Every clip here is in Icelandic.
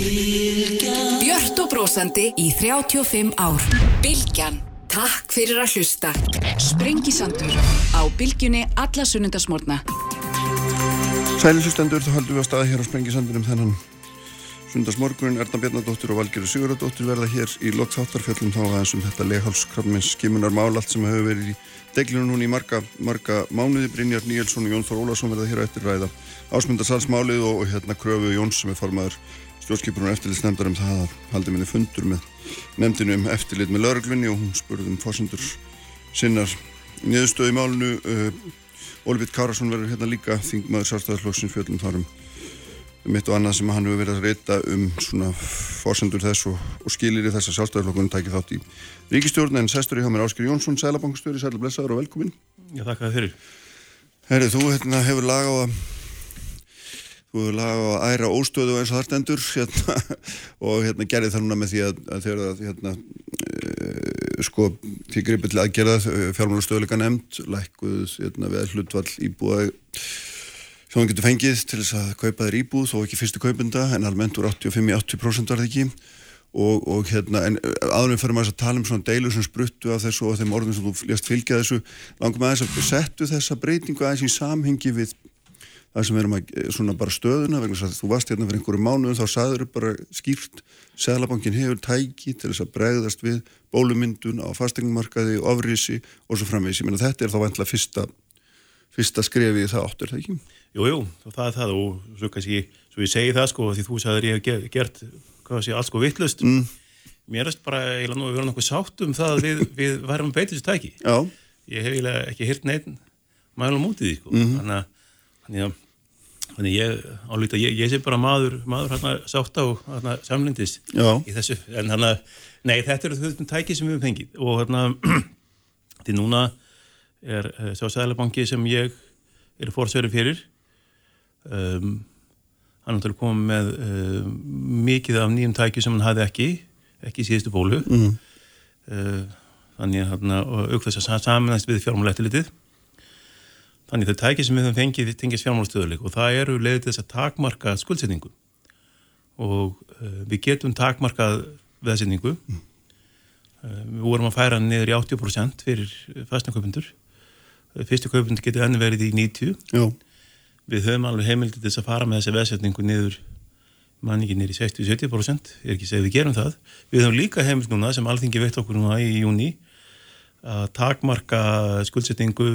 Björn og brósandi í 35 ár. Bilgjan. Takk fyrir að hlusta. Sprengisandur á Bilgjunni alla sunnundasmórna. Sæli hlustendur, þá haldum við á staði hér á Sprengisandunum þennan sundarsmorgunin. Erna Bjarnadóttir og Valgerður Sigurðardóttir verða hér í lokþáttarfjöllum þá aðeins um þetta leghálskrabbmins skimunar mál allt sem hefur verið í deglinu núni í marga, marga mánuði. Brynjar Níelsson og Jón Þór Ólarsson verða hér á eftir ræða ásmundarsalsmálið og, og hérna kröfu Jóns sem er formaður stjórnskipunar eftirlitsnefndar um það að haldi minni fundur með nefndinu um eftirlit með lauruglunni og hún spurði um fórsendur sinnar niðurstöðu í málunu. Uh, Ólfið Kárasson verður hérna líka þingmaður sárstæðarflokksins fjöldum þarum um eitt og annað sem hann hefur verið að reyta um svona fórsendur þess og, og skilir í þess að sárstæðarflokkunum tækir þátt í ríkistjórn en sestur í hjá mér Ásker Jónsson, sælabankstjóri, sæla blessaður og velkomin. Já, þakka fyrir. Herri, þú hérna, hefur lag á að þú hefur lag á að æra óstöðu eins og hartendur hérna, og hérna gerði það núna með því að, að þegar það hérna e, sko því gripið til aðgerða fjármálustöðuleika nefnd lækkuð hérna, við hlutvall íbúa sem hann getur fengið til þess að kaupa þér íbúð þó ekki fyrstu kaupenda en almennt úr 85-80% var það ekki. Og, og hérna en aðunum fyrir maður að tala um svona deilur sem spruttu af þessu og þeim orðum sem þú lést fylgja þessu langum aðeins að settu þessa breytingu aðeins í samhengi við það sem erum að svona bara stöðuna vegna að þú varst hérna fyrir einhverju mánuðum þá saður bara skýrt Sælabankin hefur tæki til þess að bregðast við bólumyndun á fastegnumarkaði, ofrisi og svo framvegis. Ég meina þetta er þá vantlega fyrsta, fyrsta skrefi í það áttur, það ekki? Jú, jú, það er það og svo kannski, svo ég segi það sko því þú sagður ég hef gert, hvað sé, allt sko vittlust. Mm. Mér erst bara eiginlega nú að vera náttúrulega sátt um það að við, við værum að beita þessu tæki. Já. Ég hef eiginlega ekki hirt neitt mælum út í því sko. Mm -hmm. Að Þannig að, ég álítið að ég, ég sé bara maður, maður hérna sátt á hérna samlindis í þessu, en hérna, nei þetta eru þau tæki sem við hefum fengið. Og hérna, því núna er uh, sá sælabanki sem ég er fórsverið fyrir, um, hann er náttúrulega komið með uh, mikið af nýjum tæki sem hann hafði ekki, ekki í síðustu bólu, mm. uh, þannig að hérna, aukþess að saminast við fjármálættilitið Þannig þau tækir sem við höfum fengið tengist fjármálastöðuleik og það eru leiðið til þess að takmarka skuldsetningu og uh, við getum takmarkað veðsetningu. Mm. Uh, við vorum að færa niður í 80% fyrir fastnarkaupundur. Uh, fyrstu kaupundur getur enni verið í 90. Já. Við höfum alveg heimildið til þess að fara með þessi veðsetningu niður manningi niður í 60-70%. Ég er ekki að segja við gerum það. Við höfum líka heimild núna sem alþingi veitt okkur núna í júni að takmarka skuldsettingu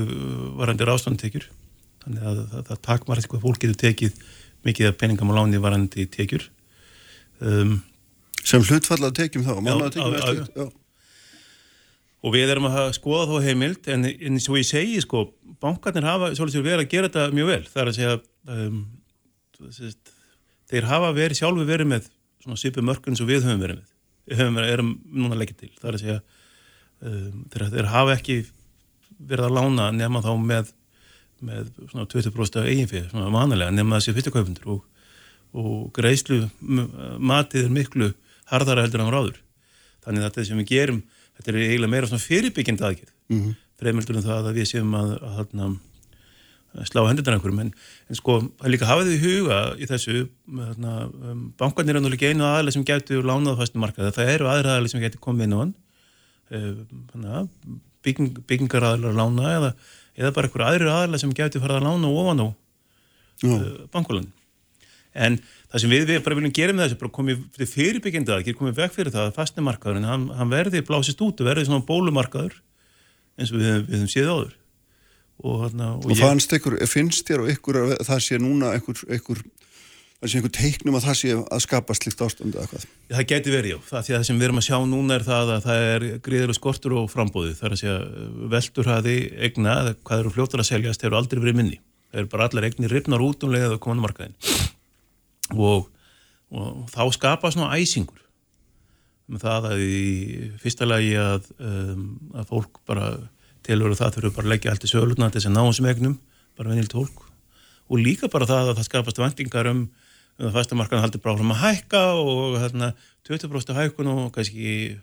varandi ráðstofntekjur þannig að það, takmarka hvað fólk getur tekið mikið af peningam og láni varandi tekjur. Um, sem hlutfalla tekjum þá já, tekjum á, á, og við erum að skoða þó heimild en, en svo ég segi sko bankarnir hafa svolítið verið að gera þetta mjög vel. Það er að segja um, sést, þeir hafa verið sjálfu verið með svona svipu mörkun sem við höfum verið með. Við höfum verið, erum núna leikið til. Það er að segja um, þeir, þeir hafa ekki verið að lána nema þá með, með 20% af eiginfið, svona vanilega, nema þessi fyrstukaupundur og, og greiðslu matið er miklu harðara heldur en ráður. Þannig að þetta sem við gerum, þetta er eiginlega meira svona fyrirbyggjandi aðgjörð, mm -hmm. fremildur en það að við séum að, að, að, að slá hendur einhverjum, en, en sko að líka hafa þið í huga í þessu um, bankarnir er náttúrulega einu aðalega sem getur lánað fastum markaði, það eru aðra aðalega sem getur komið inn á hann bygging, byggingaraðlar lána eða, eða bara einhverju aðri aðlar sem getur farið að lána ofan á uh, bankulan en það sem við, við bara viljum gera með þessu bara komið fyrirbyggjandi að komið vekk fyrir það að fastnemarkaðurinn hann, hann verði blásist út og verði svona bólumarkaður eins og við, við höfum séð áður. Og, hana, og, og fannst ykkur, finnst þér og ykkur að það sé núna ykkur, ykkur það sé einhver teiknum að það sé að skapa slikt ástöndu eða hvað? Það geti verið, já. Það, það sem við erum að sjá núna er það að það er gríður skortur og frambóði. Það er að segja veldurhaði egna, hvað eru fljóttur að seljast, þeir eru aldrei verið minni. Það eru bara allar egnir ripnar út um leiðið á komandumarkaðin. Og, og þá skapa svona æsingur það að í fyrsta lagi að, um, að fólk bara tilveru það þurfu bara að leggja allt í söluna til þess að ná þessum egnum, bara vennilt fólk og líka bara það að það skapast vendingar um um haldi bara áfram að hækka og hérna 20% hækkun og kannski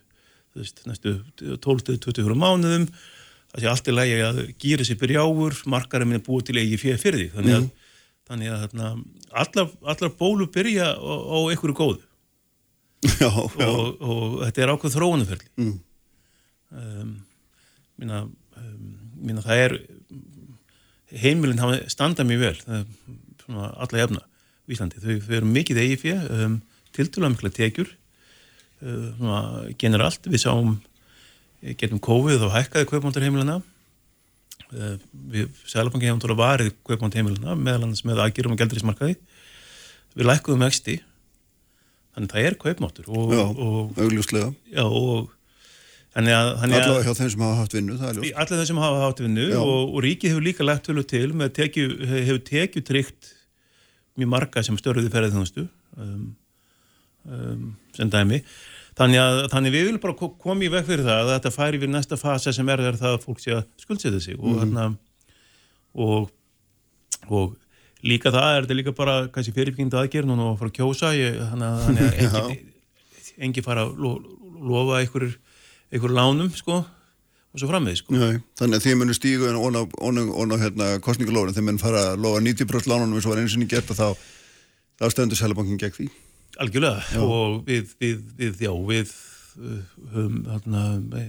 veist, næstu 12-20 mánuðum það sé allt í lægi að gýra sér byrja áur, markaðar er búið til eigi fyrir fyrir því þannig að, mm. þannig að hérna, allar, allar bólu byrja á, á einhverju góðu já, já. og, og þetta er ákveð þróunuferli Mm. um, minna, um, minna það er heimilin standa mjög vel það er svona alla jafna í Íslandi, þau, þau eru mikið eigi fyrir um, tildulega mikla tekjur uh, generalt við sáum getum COVID og hækkaði kaupmántar heimilina uh, við Sælabanki hefum tóra varið kaupmánt heimilina meðal annars með aðgjörum og gældurísmarkaði við lækkuðum vexti þannig það er kaupmáttur og, já, og, augljóslega. Já, og að, að allavega hjá þeim sem hafa haft vinnu, það er ljóst. allir þeim sem hafa hátt vinnu og, og ríkið hefur líka lagt tölu til með tekju, hefur tekju tryggt mjög marga sem störðuði ferðið þjónustu um, um, sem dæmi. Þannig að þannig við viljum bara ko- koma í veg fyrir það að þetta færi við næsta fasa sem er, það að fólk sé að skuldsetja sig og, mm og, og líka það er þetta líka bara kannski fyrirbyggindu aðgerð og fara að kjósa. Ég, þannig að, engin fara að lo, lofa einhver, einhver lánum sko og svo framvegð sko þannig að þið munir stígu en ón á, ón á, ón á hérna, kostningalórin, þið mun fara að lofa 90% lánunum eins og var eins og gert að þá, þá stendur Sælabankin gegn því. Algjörlega og við, við, við, já, við uh, höfum þarna,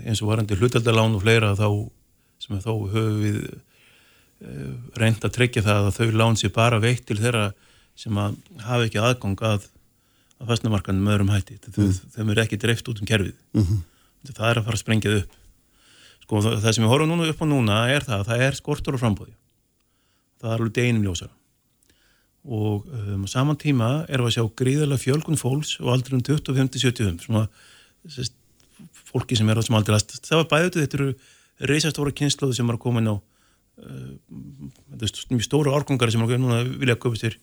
eins og varandi hlutaldalán og fleira þá sem þá höfum við uh, reynd að tryggja það að þau lán sér bara veitt til þeirra sem að hafa ekki aðgang að, að fastnamarkanum með öðrum hætti. Mm. Þeim er ekki dreift út um kerfið. Mhm. Það er að fara að sprengja upp. Sko það, sem við horfum núna upp á núna er það að það er skortur og frambóði. Það er alveg deginum ljósara. Og um, saman tíma erum við að sjá gríðarlega fjölgun fólks og aldrei um 25-75 svona sest, fólki sem er á þessum aldrei það var bæðið þetta eru reysastóra kynnslóðu sem er að koma inn á uh, mjög stóra árgangar sem er núna vilja að köpa sér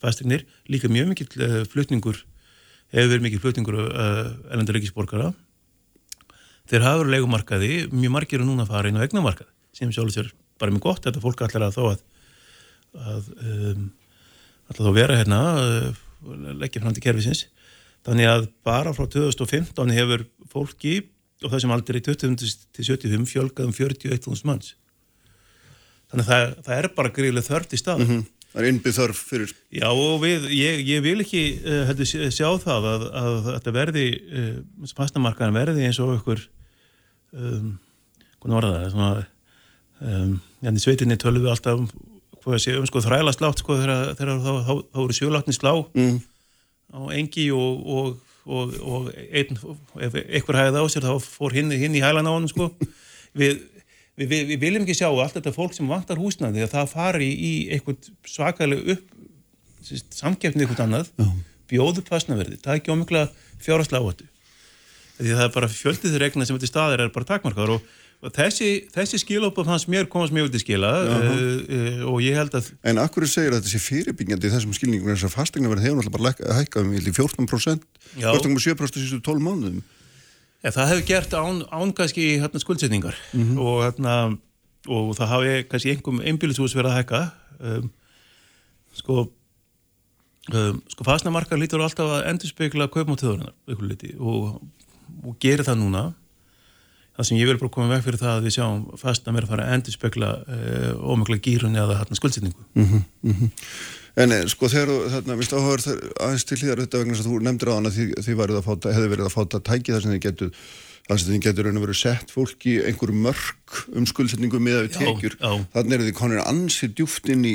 fæstignir, líka mjög mikill uh, flutningur, hefur verið mikill flutningur uh, elendur ríkisborgara þeir hafa verið leikumarkaði mjög margir eru núna að fara inn á egnamarkað sem sjálfur sér bara mjög gott þetta fólk allar að þó að, að um, alltaf þá vera hérna uh, leggja fram til kerfisins. Þannig að bara frá 2015 hefur fólki og þessum aldrei 20 til 75 fjölgað um 41.000 manns. Þannig að það, það er bara gríðilega þörft í stað Mm. Það er innbyggð þörf fyrir, Já og við, ég, ég vil ekki uh, heldur, sjá það að, að þetta verði uh, fastamarkaðan verði eins og ykkur um, hvernig var það? Svona um, hérna í sveitinni tölum við alltaf um, hvað sé, um sko þræla slátt sko þegar, þá, eru sjölátni slá mm. á engi og, og, og, og einn, ef einhver hæði á sér þá fór hinn, hinn í hælan á honum sko. Við, við, við, viljum ekki sjá allt þetta fólk sem vantar húsnaði að það fari í eitthvað svakalega upp samkeppni eitthvað annað bjóðu pasnaverði, það er ekki ómikla fjárhastlega áhættu því það er bara fjöldið þeir regna sem þetta staðir er bara takmarkaður og, og þessi, þessi skilópa fannst mér komast mjög til skila uh, uh, og ég held að en akkur segir að þetta sé fyrirbyggjandi þessum skilningum þess að fastegna verið hefur náttúrulega bara hækkað um í 14%, Já. 14,7% sístu 12 mánuðum. Ja, það hefur gert án, án hérna, skuldsetningar. Og, hérna, og það hafi kannski einhverjum einbílishús verið að hækka. Um, sko um, sko fastnamarkar lítur alltaf að endurspegla kaupmáttöðurinn og, og gerir það núna það sem ég vil bara koma veg fyrir það að við sjáum fastna mér að fara að endurspegla uh, ómögla gýrun eða hérna, skuldsetningu En eh, sko þegar þarna, minnst áhugaður aðeins til hlýðar þetta vegna að þú nefndir á hana því að fáta, hefði verið að fáta tæki þar sem þið getur, þar sem þið getur raun og verið sett fólki einhverju mörk um skuldsetningu með við Já, tekjur. Þannig eru þið konir ansið djúft inn í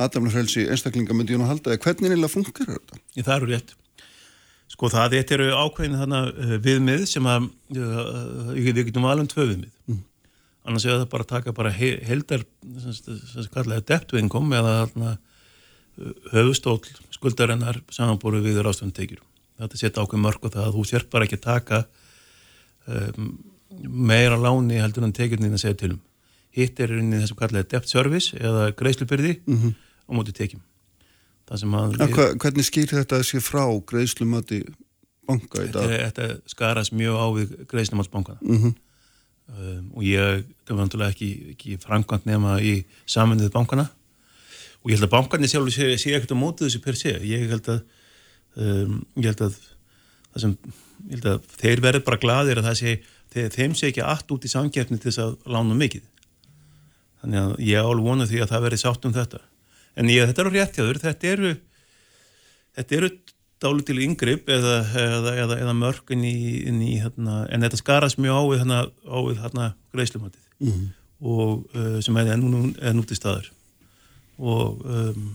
aðdæmnafrelsi einstaklinga myndi ég nú halda eða hvernig eiginlega funkar þetta? Í það eru rétt. Sko það, þetta eru ákveðin þannig uh, viðmið sem að uh, við getum alveg tvö viðmið. Mm. Annars er það bara að taka bara he heldar, sem kallaði debt income eða þarna, uh, höfustól skuldarinnar samanbúru við ráðstöndtekjur. Þetta setja ákveð mörg og það að þú sér bara ekki að taka um, meira láni heldur en tekjurnin að segja til um. Hitt er inn í þessum kallaði debt service eða greiðslubyrði Mhm. á móti tekjum. Það sem að Ja, hva, hvernig skýr þetta sé frá greiðslumati banka í dag? þetta, þetta skarast mjög á við greiðsnumatsbankana Mm um, og ég, það var náttúrulega ekki, ekki framkvæmt nema í samanlið bankana. Og ég held að bankarnir sjálf sé, sé ekkert á mótið þessu per se. Ég held að um, ég held að það sem ég held að þeir verður bara gladir að það sé þeir, þeim sé ekki allt út í samkeppni til þess að lána mikið. Þannig að ég álf vona því að það verði sátt um þetta en ég, þetta eru rétt hjá þur þetta eru þetta eru dálitil yngripp eða, eða, eða, eða mörg inn í, inn í hérna, en þetta skarast mjög ávið hérna, ávið hérna greiðslumatið mm. og uh, sem er nú, er núti staður og um,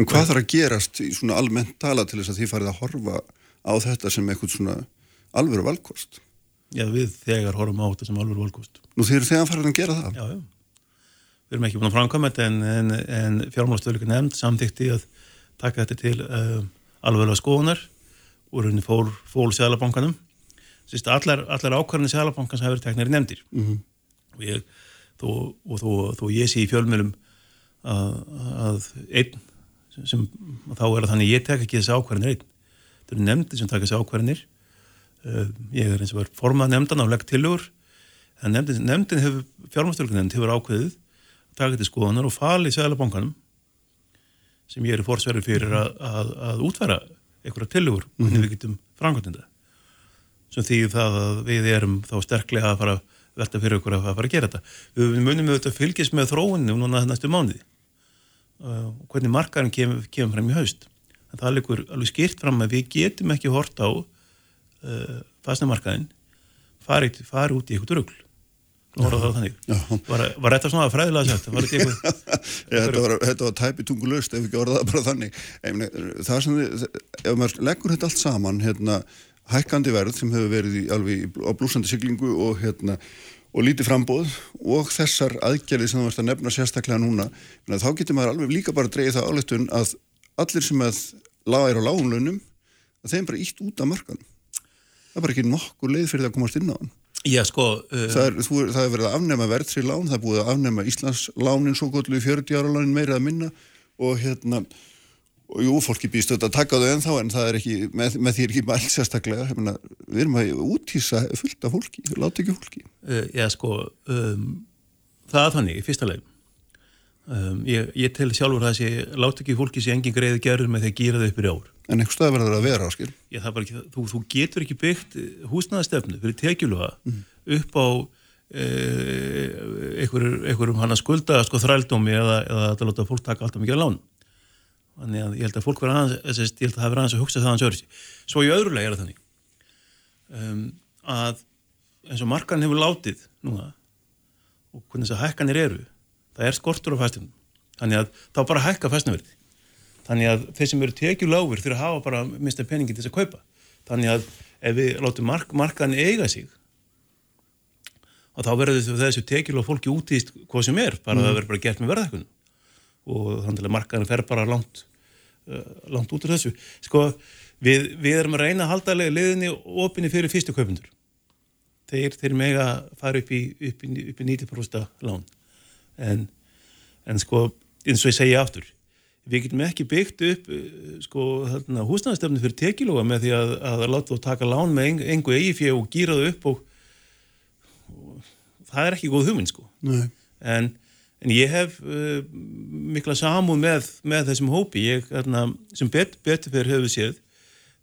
En hvað þarf að gerast í svona almennt tala til þess að þið farið að horfa á þetta sem eitthvað svona alvöru valkost? Já, við þegar horfum á þetta sem alvöru valkost. Nú þið eru þegar farið að gera það? Já, já. Við erum ekki búin að framkvæma þetta en, en, en fjármálastöðleikur nefnd samþykti að taka þetta til uh, alvöru skoðunar og raunin fól, fól Sælabankanum. Sýst, allar, allar ákvarðinni Sælabankans hafa verið teknir nefndir mm -hmm. og, ég, þó, og þó, þó ég sé í fjölmjölum að, að einn sem þá er það þannig ég tek ekki þessi ákvarðinir einn. Þetta eru nefndi sem taka þessi ákvarðinir. Uh, ég er eins og var formað nefndan á legg tilugur. Nefndin, nefndin hefur, fjármástölugnefnd hefur ákveðið að taka þetta skoðanar og fali Sælabankanum sem ég er fórsverður fyrir að, að, að útværa einhverja tilugur mm -hmm. hvernig við getum framkvæmdunda. Sem því það að við erum þá sterklega að fara velta fyrir okkur að fara að gera þetta. Við munum auðvitað fylgjast með þróunni núna næstu mánuði og uh, hvernig markaðin kemur, kemur fram í haust. En það er alveg, alveg skýrt fram að við getum ekki hort á uh, fastnamarkaðin farið fari út í eitthvað rugl. Var, var þetta svona fræðilega sett? Var þetta, Já, þetta, var, þetta var tæpi tungulust ef ekki orðaða bara þannig. Það sem þið, ef maður leggur þetta allt saman, hérna, hækkandi verð sem hefur verið í, alveg á blúsandi siglingu og hérna og lítið frambóð og þessar aðgerði sem þú vart að nefna sérstaklega núna þá getur maður alveg líka bara að dreyja það áleitun að allir sem að laga er á lágunlaunum að þeim bara ítt út af markan það er bara ekki nokkur leið fyrir það að komast inn á hann Já, sko, uh, það, er, þú, það er verið að afnema verðsri lán, það er búið að afnema Íslands lánin svo gotlu í 40 ára lánin meira að minna. Og hérna og jú, fólki býst auðvitað að taka þau ennþá en það er ekki, með, með því er ekki mæl sérstaklega, mena, við erum að útýsa fullt af fólki, láta ekki fólki. Uh, Já, sko um, það er þannig, í fyrsta leið um, ég, ég tel sjálfur það að sé láta ekki fólki sem engin greiði gerður með því að gera þau uppur í ár En einhver stað verður að vera áskil Já, það ekki, þú, þú getur ekki byggt húsnaðastefnu fyrir tekjuluða mm. upp á eh, einhverjum hann að skulda sko þrældómi eða, eða að láta fólk taka alltaf mikið á lán Þannig að ég held að fólk verður aðeins, ég held að það verður aðeins að hugsa það aðeins öðru. Svo í öðru leið er það þannig um, að eins og markan hefur látið núna og hvernig þess að hækkanir eru, það er skortur á fæstunum. Þannig að þá bara hækka fæstunverði. Þannig að þeir sem eru tekið lágur fyrir að hafa bara minnst peningin til þess að kaupa. Þannig að ef við látum mark, markan eiga sig og þá verður þessu tekið lág fólki útíðist hvað sem er, bara mm. það verður bara gert með verðækunum og þannig að markaðin fer bara langt uh, langt út úr þessu sko, við, við erum að reyna að halda leðinni opinni fyrir fyrstu kaupundur þeir, þeir mega fara upp í, upp í, upp í 90% lán en, en sko eins og ég segja aftur við getum ekki byggt upp uh, sko, húsnæðastefni fyrir tekilóga með því að, að láta þú taka lán með engu eigi fyrir og gýra þau upp og, og það er ekki góð hugminn sko. En en ég hef uh, mikla samúð með, með þessum hópi. Ég, erna, sem bet, betur fyrir höfu séð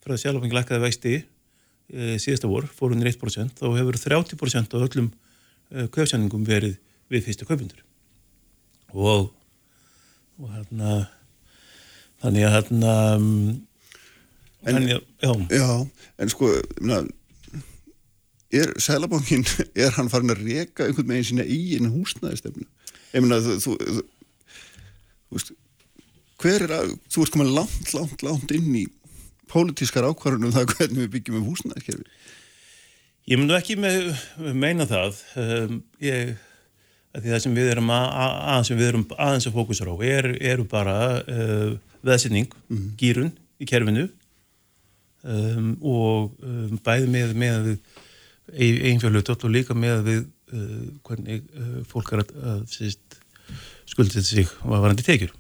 frá að sjálfengi lækkaði vexti uh, síðasta vor, fórunir 1% þá hefur 30% af öllum uh, kaupsæningum verið við fyrstu kaupundur og og hérna þannig að hérna um, en, já. já, en sko na, er Sælabankin, er hann farin að reyka einhvern veginn sína í einu húsnæðistefnu ég meina þú, þú, þú, þú veist hver er að, þú ert komin langt, langt, langt inn í pólitískar ákvarðunum það hvernig við byggjum um húsnæðiskerfi. Ég mun ekki með, meina það. Um, ég því það sem við erum að, aðeins við erum aðeins að fókusra á er, eru bara uh, veðsynning, mm -hmm. gýrun í kerfinu um, og um, bæði með með einfjörlutot og líka með við uh, hvernig uh, fólk er að, að skuldið sig að varandi tekjur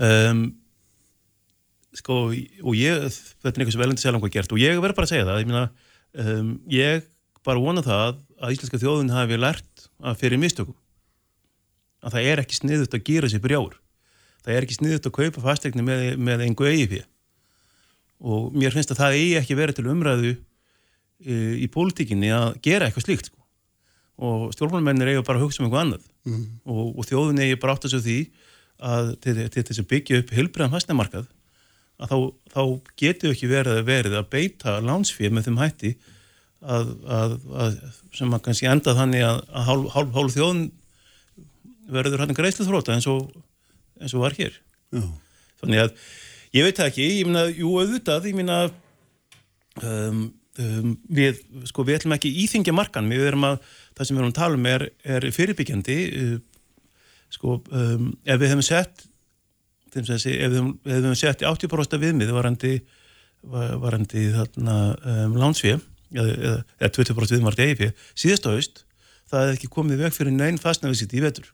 um, sko og ég, þetta er eitthvað sem velandi selanga gert og ég verður bara að segja það ég, myna, um, ég bara vona það að íslenska þjóðun hafi lært að fyrir mistökum. Að það er ekki sniðut að gera sér brjáur. Það er ekki sniðut að kaupa fastegni með, með einhver eigi fyrir og mér finnst að það eigi ekki verið til umræðu uh, í pólitíkinni að gera eitthvað slíkt sko. Og stjórnmálmennir eiga bara að hugsa um eitthvað annað. Mm. og, og þjóðun eigi bara átt að svo því að til, til þess að byggja upp heilbriðan fastnæmarkað að þá, þá getur ekki verið að verið að beita lánsfið með þeim hætti að, að, að sem að kannski enda þannig að, að hálf, hálf, hálf þjóðun verður hann greiðslu þróta eins og, eins og var hér. Já. Þannig að ég veit ekki, ég minna, jú auðvitað, ég minna um, um, við, sko, við ætlum ekki íþingja markan, við erum að, það sem við erum að tala um er, er fyrirbyggjandi, uh, sko, um, ef við hefum sett, þessi, ef við hefum, ef við hefum sett í 80% viðmið varandi, varandi þarna um, lánsfið, eða, eða 20% viðmið varandi eigifið, síðast á haust, það hefði ekki komið veg fyrir neinn fastnaðvísitt í vetur.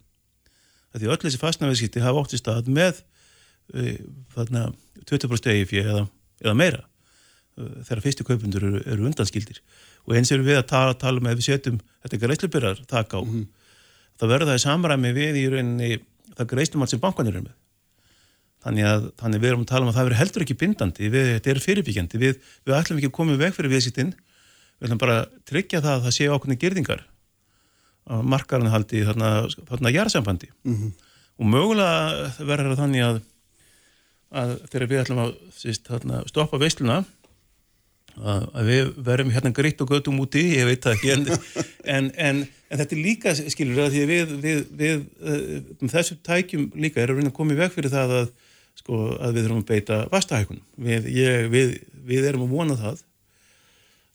Því öll þessi fastnaðvísitti hafa ótt í stað með uh, þarna 20% eigifið eða, eða meira. Uh, þegar fyrstu kaupundur eru, eru undanskildir. Og eins eru við að tala, tala með ef við setjum þetta greiðslubyrjar tak á mm -hmm. það verður það í samræmi við í rauninni það greiðslumann sem bankanir er með. Þannig að þannig við erum að tala um að það verður heldur ekki bindandi við, þetta er fyrirbyggjandi. Við, við ætlum ekki að koma veg fyrir viðsýttin við ætlum bara að tryggja það að það séu okkurni gerðingar að markarinn haldi þarna, þarna jærsambandi mm -hmm. og mögulega verður það þannig að að þegar við ætlum að síst, þarna, stoppa veisluna að, að við verðum hérna gritt og göttum úti, ég veit það ekki en, en, en, en þetta er líka skilur að því að við, við, við um, þessu tækjum líka erum við að koma í veg fyrir það að, sko, að við þurfum að beita vastahækunum við, ég, við, við erum að vona það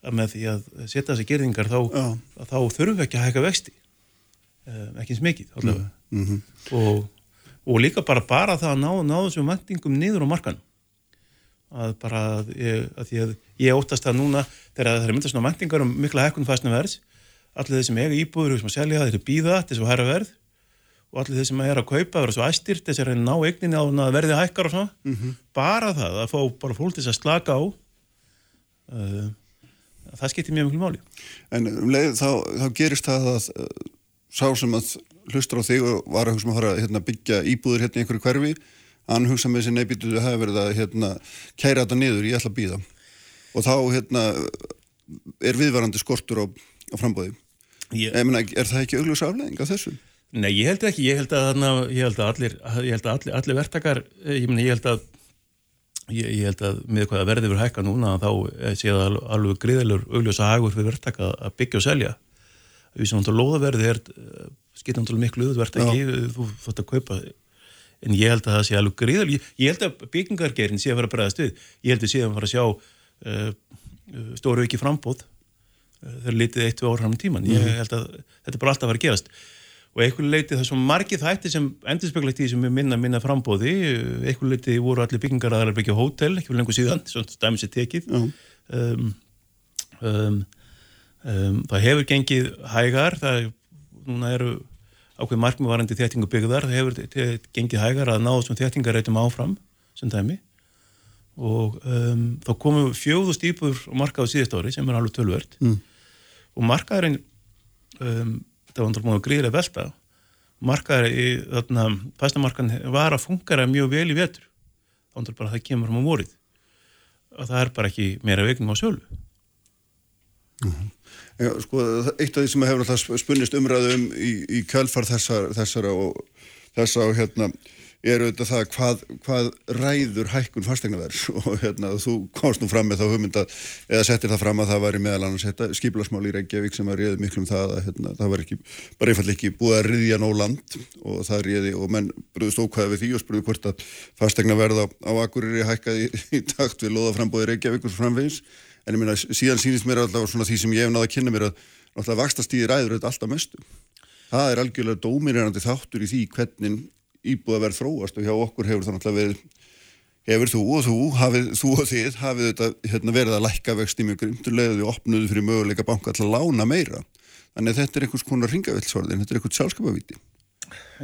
að með því að setja þessi gerðingar þá, þá þurfum við ekki að hækka vexti. Ekki eins mikið mm -hmm. og og líka bara bara það að ná, ná þessum vendingum niður á markan að bara að ég, að því að ég óttast það núna þegar það er myndast svona vendingar um mikla hækkun fæsna verðs allir þeir sem eiga íbúður sem að selja þeir býða til að hæra verð. Og allir þeir sem er að kaupa verður svo æstyrt þess að ná eigninni á að verði hækkar og svona. Mm -hmm. bara það að fá bara fólk til að slaka á. Uh, það skiptir mjög mjög máli. En um leið þá, þá gerist það að uh, sá sem að hlustur á þig og var að hugsa um að fara að hérna, byggja íbúður hérna í einhverju hverfi hann hugsa með þessi neybyttu að hafa verið að hérna, kæra þetta niður, ég ætla að býða og þá hérna, er viðvarandi skortur á, á frambóði ég... Mena, er það ekki augljósa aflegging af þessu? Nei, ég held ekki, ég held að, ég held að allir, allir, allir verktakar ég, meni, ég held að Ég, ég held að með hvað að verði verið hækka núna þá sé það alveg gríðilegur augljósa hagur fyrir verktaka að byggja og selja. Því sem lóðaverði er skipta náttúrulega miklu auðvert ekki, þú þótt að kaupa. En ég held að það sé alveg gríðal ég, ég held að byggingargerin sé að vera bregðast við. Ég held að sé að fara að sjá uh, stóru ekki frambóð þegar litið eitt, tvei ára fram í tíman ég mhm. held að þetta bara alltaf vera að gerast og einhverju leiti það er svo margið þætti sem endurspeglægt í sem er minna minna frambóði einhverju leiti voru allir byggingar að byggja hótel, ekki fyrir lengur síðan svona stæmis er tekið. Um, um, um, það hefur gengið hægar það núna eru ákveð markmiðvarandi þéttingu byggðar það hefur gengið hægar að ná þessum þéttingareitum áfram sem dæmi. Og um, þá komum fjóðust íbúður og markaðu síðast ári sem er alveg tölvört mm. og markaðurinn um, það var náttúrulega gríðilega velta markaður í þarna fæstamarkan var að fungara mjög vel í vetur. Þá náttúrulega bara það kemur um á vorið. Og það er bara ekki meira vegnum á sjölu mm -hmm. Já, sko, eitt af því sem hefur alltaf spunnist umræðum í, í kjálfar þessar, þessara og þessa og hérna er auðvitað það hvað, hvað ræður hækkun fastegnaverðs og hérna þú komst nú fram með þá hugmynda eða settir það fram að það var í meðal annars skiplasmál í Reykjavík sem að riði miklu um það að hérna, það var ekki, bara einfall ekki búið að riðja nóg land og það riði og menn brúðist ókvæða við því og spurði hvort að fastegnaverð á, á Akureyri hækkaði í, í takt við loðaframbóði Reykjavík og svo framvegis. En ég minna síðan sínist mér alltaf svona því sem ég hef náða að kynna mér að alltaf vakstastíði ræður þetta alltaf mestu. Það er algjörlega dóminirandi þáttur í því hvernig íbúða verð þróast og hjá okkur hefur það alltaf verið hefur þú og þú, hafið, þú og þið hafið þetta hérna, verið að lækka vext í mjög grimturlega og opnuðu fyrir möguleika banka til að lána meira. Þannig að þetta er einhvers konar ringavillsvarðin þetta er einhvers sjálfskapavíti.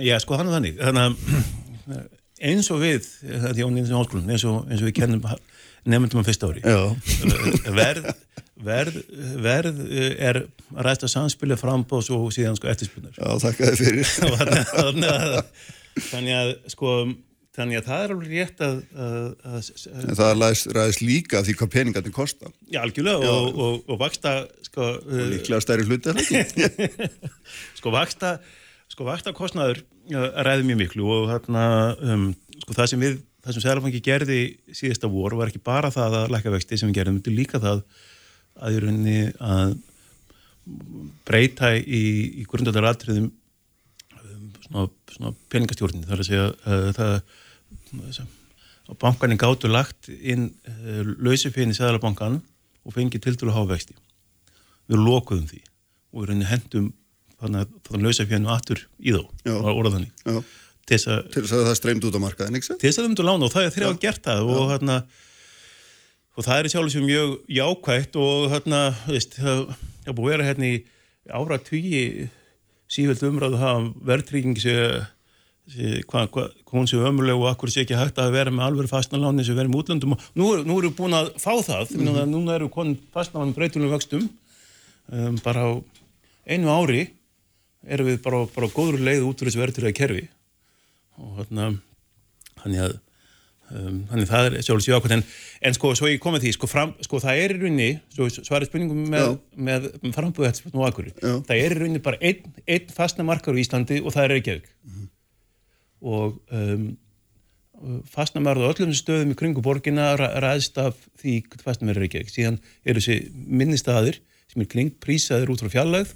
Já sko þannig þannig. Þannig að eins og við eins og, eins og við kennum nefndum á fyrsta ári. Verð, verð, verð er að ræsta samspilið frambóðs og síðan sko eftirspunar Já, þakka þið fyrir. Þannig að sko þannig að það er alveg rétt að, að, að Það ræðist líka því hvað peningarnir kosta Já, algjörlega Já. Og, og, og vaksta sko, og líklega stærri hluti Sko vaksta sko vaksta kostnaður ræði mjög miklu og þarna um, sko það sem við það sem Sælafangi gerði síðasta vor var ekki bara það að lækka vexti sem við gerðum, þetta er líka það að í rauninni að breyta í, í grundalega atriðum um, svona, peningastjórnin þar að segja uh, það að bankanin gáttu lagt inn uh, lausifinn í Sælabankan og fengið til dælu hávexti við lokuðum því og við rauninni hendum þannig að það lausifinn aftur í þá, var orðað þannig. Já. Til þess að það streymt út á markaðin? Til þess að það myndur lána og það er þeirra að gert það og, hérna, og það er sjálf sem mjög jákvægt og hérna, veist, það er búið að vera hérna í ára tvíi sífjöld umræðu að verðtryggingi sé, sé hvað hva, hún sé ömuleg og akkur sé ekki hægt að vera með alveg fastnaláni sem verður með útlöndum og nú, nú við búin að fá það, mm -hmm. núna erum við konið fastnaláni breytunum vöxtum um, bara á einu ári erum við bara, bara góður leið út úr þessu verðtryggiða kerfi og hérna þannig að um, þannig það er sjálfsög ákvæmt en, en sko svo ég komið því sko, fram, sko það er í rauninni svarið spurningum með, með, frambúðu þetta og akkur það er í rauninni bara einn, einn fastna markar í Íslandi og það er Reykjavík. Mm -hmm. og um, fastna marður á öllum stöðum í kringu borgina ræðst af því fastna marður Reykjavík. Síðan eru þessi minnistaðir sem er kring prísaður út frá fjallæð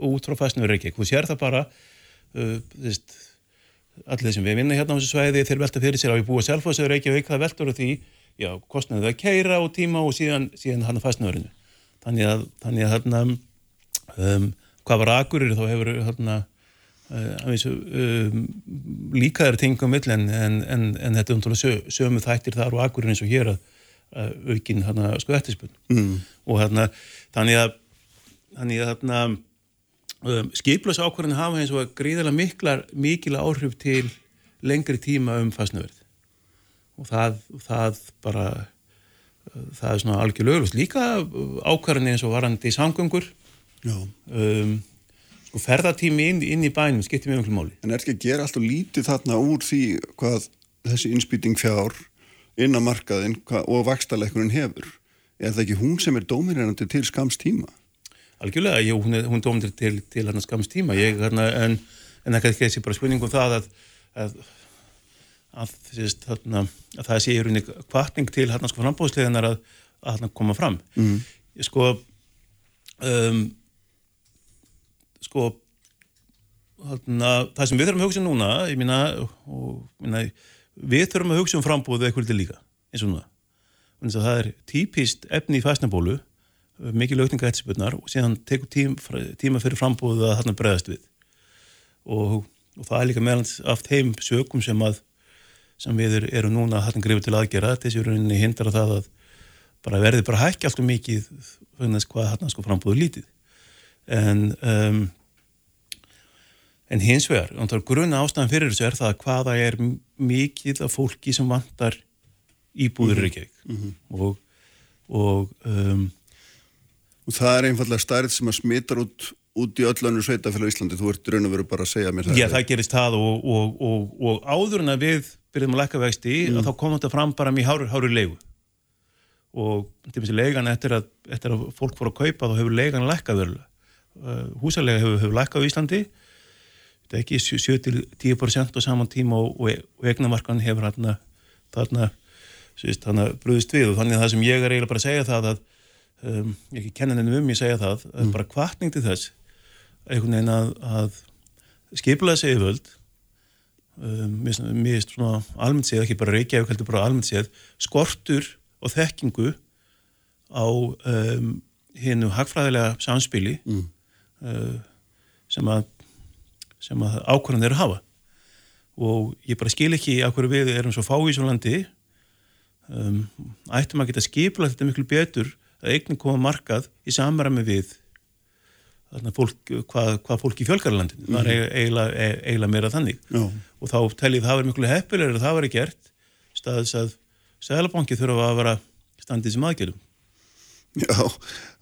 og út frá fastna marður Reykjavík. Þú sér það bara uh, þess allir sem við vinna hérna á þessu svæði þeir velta fyrir sér á í búa selfos eða Reykjavík það veltur því, já, kostnaðu það að keira á tíma og síðan, síðan hann að fastnöðurinu þannig að, þannig að hérna, um, hvað var agurir þá hefur hérna uh, um, líkaður tingum vill en, en, en, en þetta umtálega sö, sömu þættir þar og agurir eins og hér að, að aukin hérna sko eftirspunn mm. og hérna þannig að þannig að hérna um, skiplasákvarðin hafa eins og gríðilega miklar, mikil áhrif til lengri tíma um fastnöverð og það, það bara það er svona algjör löglust líka ákvarðin eins og varandi í samgöngur um, sko ferðartími inn, inn í bænum skiptir mjög mjög máli. En er ekki að gera alltaf lítið þarna úr því hvað þessi innspýting fjár inn á markaðin og vakstarleikurinn hefur? Er það ekki hún sem er dóminirandi til skams tíma? Algjörlega, jú, hún, hún dómir til, til hann skamst tíma, ég, hérna, en, en það kannski þessi bara spurningum það að, að, að, þessist, þarna, að það sé í rauninni kvartning til hann sko frambóðsleginar að hann koma fram. Mm. Sko, um, sko, þarna, það sem við þurfum að hugsa núna, ég minna, við þurfum að hugsa um frambóðu eitthvað líka, eins og núna. Þannig að það er típist efni í fæsnabólu mikið lögninga eftirspurnar og síðan tekur tím, tíma fyrir frambúðu að þarna bregðast við og, og það er líka meðan af þeim sökum sem að sem við erum núna að þarna grifur til aðgera þessi rauninni hindra það að bara verði bara hækki alltaf mikið hvað þarna sko frambúðu lítið en um, en hins vegar, grunna ástæðan fyrir þessu er það að hvaða er mikið af fólki sem vantar íbúður mm -hmm. mm -hmm. og og um, Og það er einfallega stærð sem að smittar út, út í öll önnu sveitafélag Íslandi. Þú ert raun og veru bara að segja mér það. Já, það gerist það og, og, og, og áður en að við byrjum að lækka vexti mm. þá kom þetta fram bara mjög hárur, hárur leigu. Og til og með leigan eftir að, eftir að fólk fór að kaupa þá hefur leigan lækkað verðulega. Uh, húsalega hefur, hefur lækkað í Íslandi. Þetta er ekki 7-10% á saman tíma og egnamarkan hefur þarna, þarna, þarna brúðist við og þannig að það sem ég er eiginlega bara að segja það að um, ég ekki kenna henni um, ég segja það mm. bara kvartning til þess einhvern veginn að, að skipulega segja völd um, mér er svona almennt séð, ekki bara Reykjavík heldur bara almennt séð, skortur og þekkingu á um, hinnu hagfræðilega samspili mm. uh, sem að sem að ákvörðan eru að hafa og ég bara skil ekki að hverju við erum svo fáið í svo landi um, ættum að geta skipula þetta miklu betur að eignin koma markað í samræmi við fólk, hvað, hvað fólk í fjölgarlandinu mm. var mhm. eiginlega, eiginlega meira þannig já. og þá tellið það verið miklu heppilegur að það verið gert staðis að Sælabanki þurfa að vera standið sem aðgjörðum Já,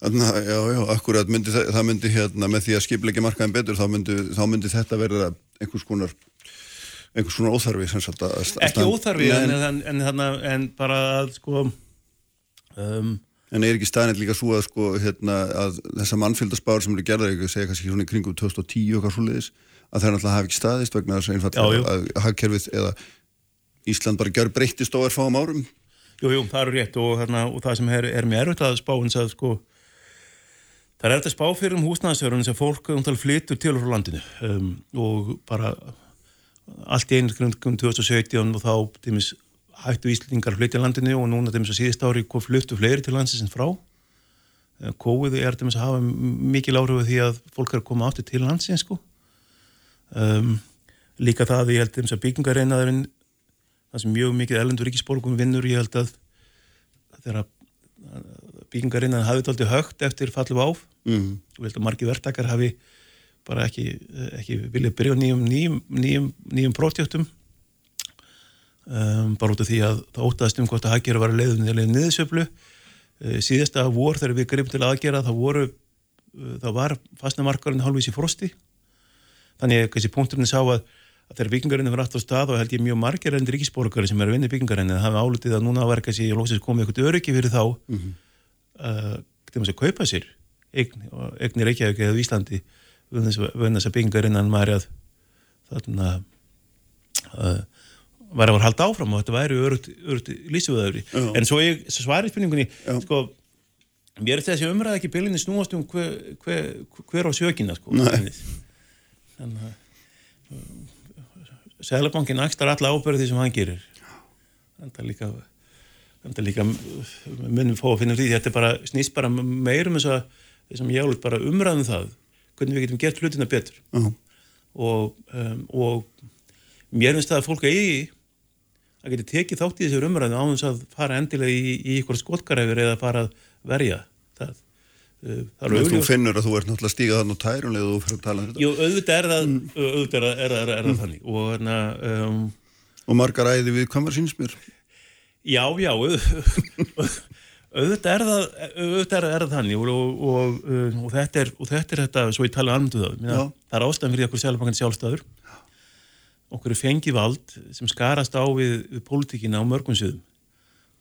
anna, já, já, akkurat myndi það, það myndi hérna með því að skipleiki markaðin betur þá myndi, þá myndi þetta verða einhvers konar einhvers konar óþarfi að, Ekki óþarfi en, en, en, en bara að sko um En er ekki staðnett líka svo að, sko, hérna, að þessa mannfjöldaspár sem eru gerðar, ég segja kannski svona í kringum 2010 og hvað svo leiðis, að það er náttúrulega hafi ekki staðist vegna þess að einfallega að hagkerfið eða Ísland bara gjör breyttist á erfáum árum. Jú, jú, það eru rétt og, hérna, og það sem er, er mér erfitt að spá eins að sko það er að spá fyrir um húsnæðasverðun sem fólk umtal flyttur til og frá landinu. Um, og bara allt í einu grunn 2017 og þá tímis hættu Íslingar flytja landinu og núna tímis að síðust ári fluttu fleiri til landsins frá. COVID er tímis að hafa mikil áhrif því að fólk er að koma áttu til landsins sko. Um, líka það ég held tímis að byggingarreinaðurinn það sem mjög mikið ellendur ríkisborgum vinnur ég held að þegar byggingarinn hafi þetta aldrei högt eftir fallu áf mm. og ég held að margi verktakar hafi bara ekki, ekki viljað byrja nýjum nýjum, nýjum, nýjum prótjöktum um, bara út af því að það ótaðast um hvort að haggjara var að leiða niðursöflu uh, síðasta vor þegar við greifum til aðgera það voru uh, það var fastnamarkarinn hálfísi frosti þannig að punkturinn sá að að þegar byggingarinn var aftur á stað og held ég mjög margir enn ríkisborgari sem er að vinna í byggingarinn en það hefði álutið að núna var kannski lóksins komið eitthvað öryggi fyrir þá mm -hmm. uh, til að kaupa sér eign, eignir Reykjavík eða Íslandi vöðin þess að byggingarinnan var að þarna uh, var að halda áfram og þetta væri örugt lísöðaðuri uh. en svo ég svarið spurningunni sko, mér er þessi umræð ekki byllinni snúast um hver, hver, hver á sjökina sko, þannig að Sælabankin axtar alla ábyrði sem hann gerir. Þetta er líka þetta er líka munum fá að finna því. Þetta er bara snýst bara meirum þess að þessum ég álut bara umræðum það hvernig við getum gert hlutina betur. Uh -huh. og, um, og mér finnst það að fólk eigi að geta tekið þátt í þessu umræðum á þess að fara endilega í, í ykkur skotkaræfur eða fara að verja það. Þú finnur að þú ert náttúrulega stígað þann og tærunlega og þú fyrir að tala um þetta. Jú, auðvitað er það, mm. auðvitað er, er, er, það þannig. Og, hana, um, og margar æði við var sínsmjör Já, já auðvitað er það auðvitað er það þannig. Og, og, og þetta er og þetta er þetta, svo ég tala almennt um það. Það er ástæðan fyrir okkur sjálfbankan sjálfstæður okkur er fengið vald sem skarast á við, við pólitíkina á mörgum sögum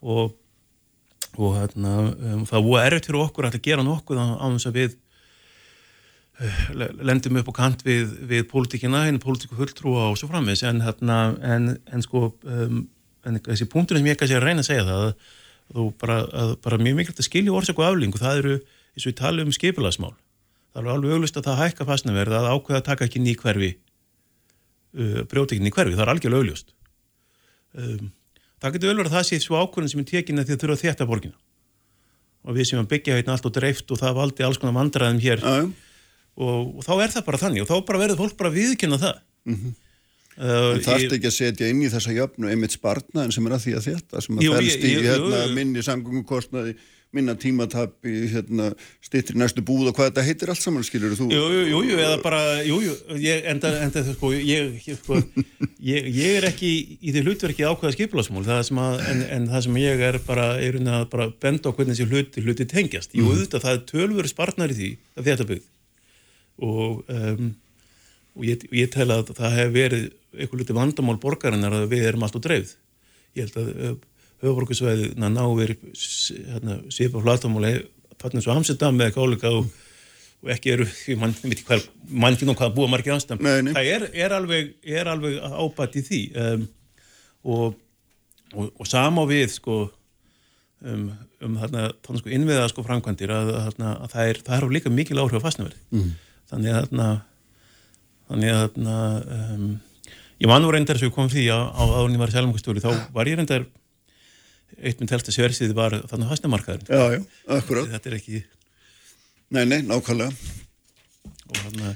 og og hérna, um, það voru erfitt fyrir okkur að gera nokkuð á, þess að við uh, lendum upp á kant við, við pólitíkina, henni pólitíku fulltrúa og svo framvis en, hérna, en, en sko um, en þessi punktur sem ég ekki að reyna að segja það þú bara, að, bara mjög mikilvægt að skilja orsök og afling og það eru, eins og við talum um skipilagsmál það er alveg auglust að það hækka fastnaverð að ákveða að taka ekki ný hverfi uh, brjóti ekki ný hverfi, það er algjörlega auglust um, það getur vel verið að það sé svo ákvörðin sem er tekin að þið þurfa þetta borgina. Og við sem byggja hérna allt og dreift og það valdi alls konar vandraðum hér. Og, og þá er það bara þannig og þá bara verður fólk bara viðkynna það. Mm -hmm. uh, Það ert ekki að setja inn í þessa jöfnu einmitt spartnaðin sem er að því að þetta sem að fælst í hérna, minni samgöngukostnaði minna tímatabi, hérna, stittir næstu búð og hvað þetta heitir allt saman, skilur þú? Jú, jú, jú, eða bara, jú, jú, ég, enda, enda, sko, ég, sko, ég, ég er ekki í því hlutverki ákveða skipilagsmól, en, en það sem ég er bara, er að bara benda á hvernig þessi hluti, hluti tengjast. Jú, mhm. auðvitað, það er tölvöru spartnar í því að þetta byggð og, um, og ég tel að það hef verið eitthvað hluti vandamál borgarinnar að við erum allt og dreifð. Ég held að höfuborgarsvæði ná verið hérna, svipa flatamóli fattin svo Amsterdam með káleika og, og ekki eru, mann veit ekki mann finnum hvað búa margir ástæðan það er, er alveg, alveg ábætt í því um, og, og, og sama við sko um, um þarna, þarna sko innviða sko framkvæmdir að, að, að það er, það er líka mikil áhrif á fastnaverði mm. þannig að þarna þannig að þarna um, ég mann voru reyndar sem kom því að á ánum var selmangastúri þá var ég reyndar eitt minn telsta sversið var þannig hastamarkaðurinn. Já, já, akkurát. Þetta er ekki... Nei, nei, nákvæmlega. Og hann að,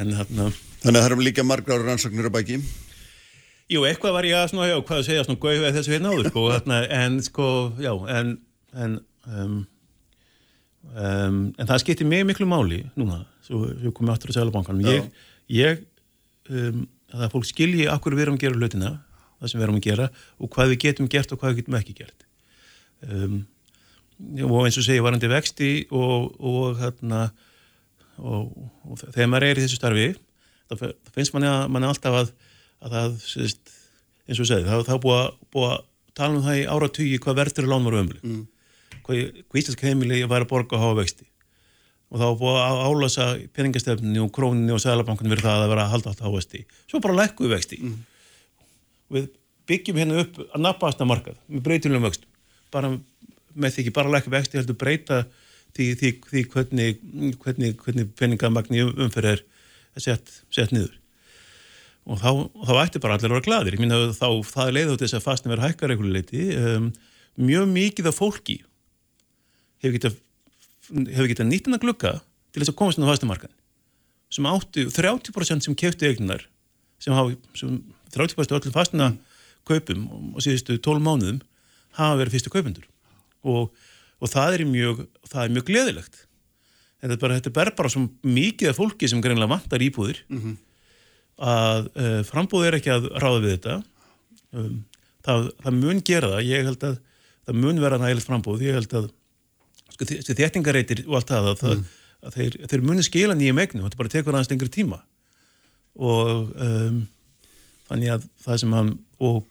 en hann að... Þannig að það eru líka margar rannsóknir á bæki. Jú, eitthvað var ég að svona, já, hvað að segja, svona gauð eða þessu hérna áður, sko, þarna, en sko, já, en, en, um, um, en það skiptir mig miklu máli núna, svo við komum áttur á Sælabankanum. Ég, ég, um, að það fólk skilji akkur við erum að gera hlutina það sem við erum að gera og hvað við getum gert og hvað við getum ekki gert. Um, og eins og segja varandi vexti og, og, hérna, og, og þegar maður er í þessu starfi það, finnst manni að manni alltaf að, að það sést, eins og segja það, það búið að, búið að tala um það í áratögi hvað verður lán var ömli mm. hvað, hvað íslensk heimili var að borga og hafa vexti. Og þá búið að álasa peningastefninu og króninu og sælabankunni verið það að vera að halda allt á vexti. Svo bara lækkuðu vexti. Mm við byggjum hérna upp að nafnasta markað með breytilegum vöxtum. Bara með því ekki bara lækka vexti heldur breyta því, því, því hvernig, hvernig, hvernig peningamagni umferð er sett, sett niður. Og þá, þá ætti bara allir að vera gladir ég minna þá það leiði út þess að fastin verið hækkar eitthvað leiti um, mjög mikið af fólki hefur getað hefur getað nýtt hennar glukka til þess að komast inn á fastamarkan sem áttu 30% sem keftu eignar sem hafa sem 30% öllum fastina kaupum og síðustu 12 mánuðum hafa verið fyrstu kaupundur og, og það er mjög það er mjög gleðilegt. Þetta er bara, þetta er bara, bara svo mikið af fólki sem greinlega vantar íbúðir mm -hmm að uh, eh, frambúð er ekki að ráða við þetta. Um, það, það mun gera það. Ég held að það mun vera nægilegt frambúð ég held að sko, þéttingareitir og allt það að, mm. að þeir, þeir muni skila nýjum eignum. Þetta bara tekur aðeins lengri tíma. Og um, þannig að það sem að og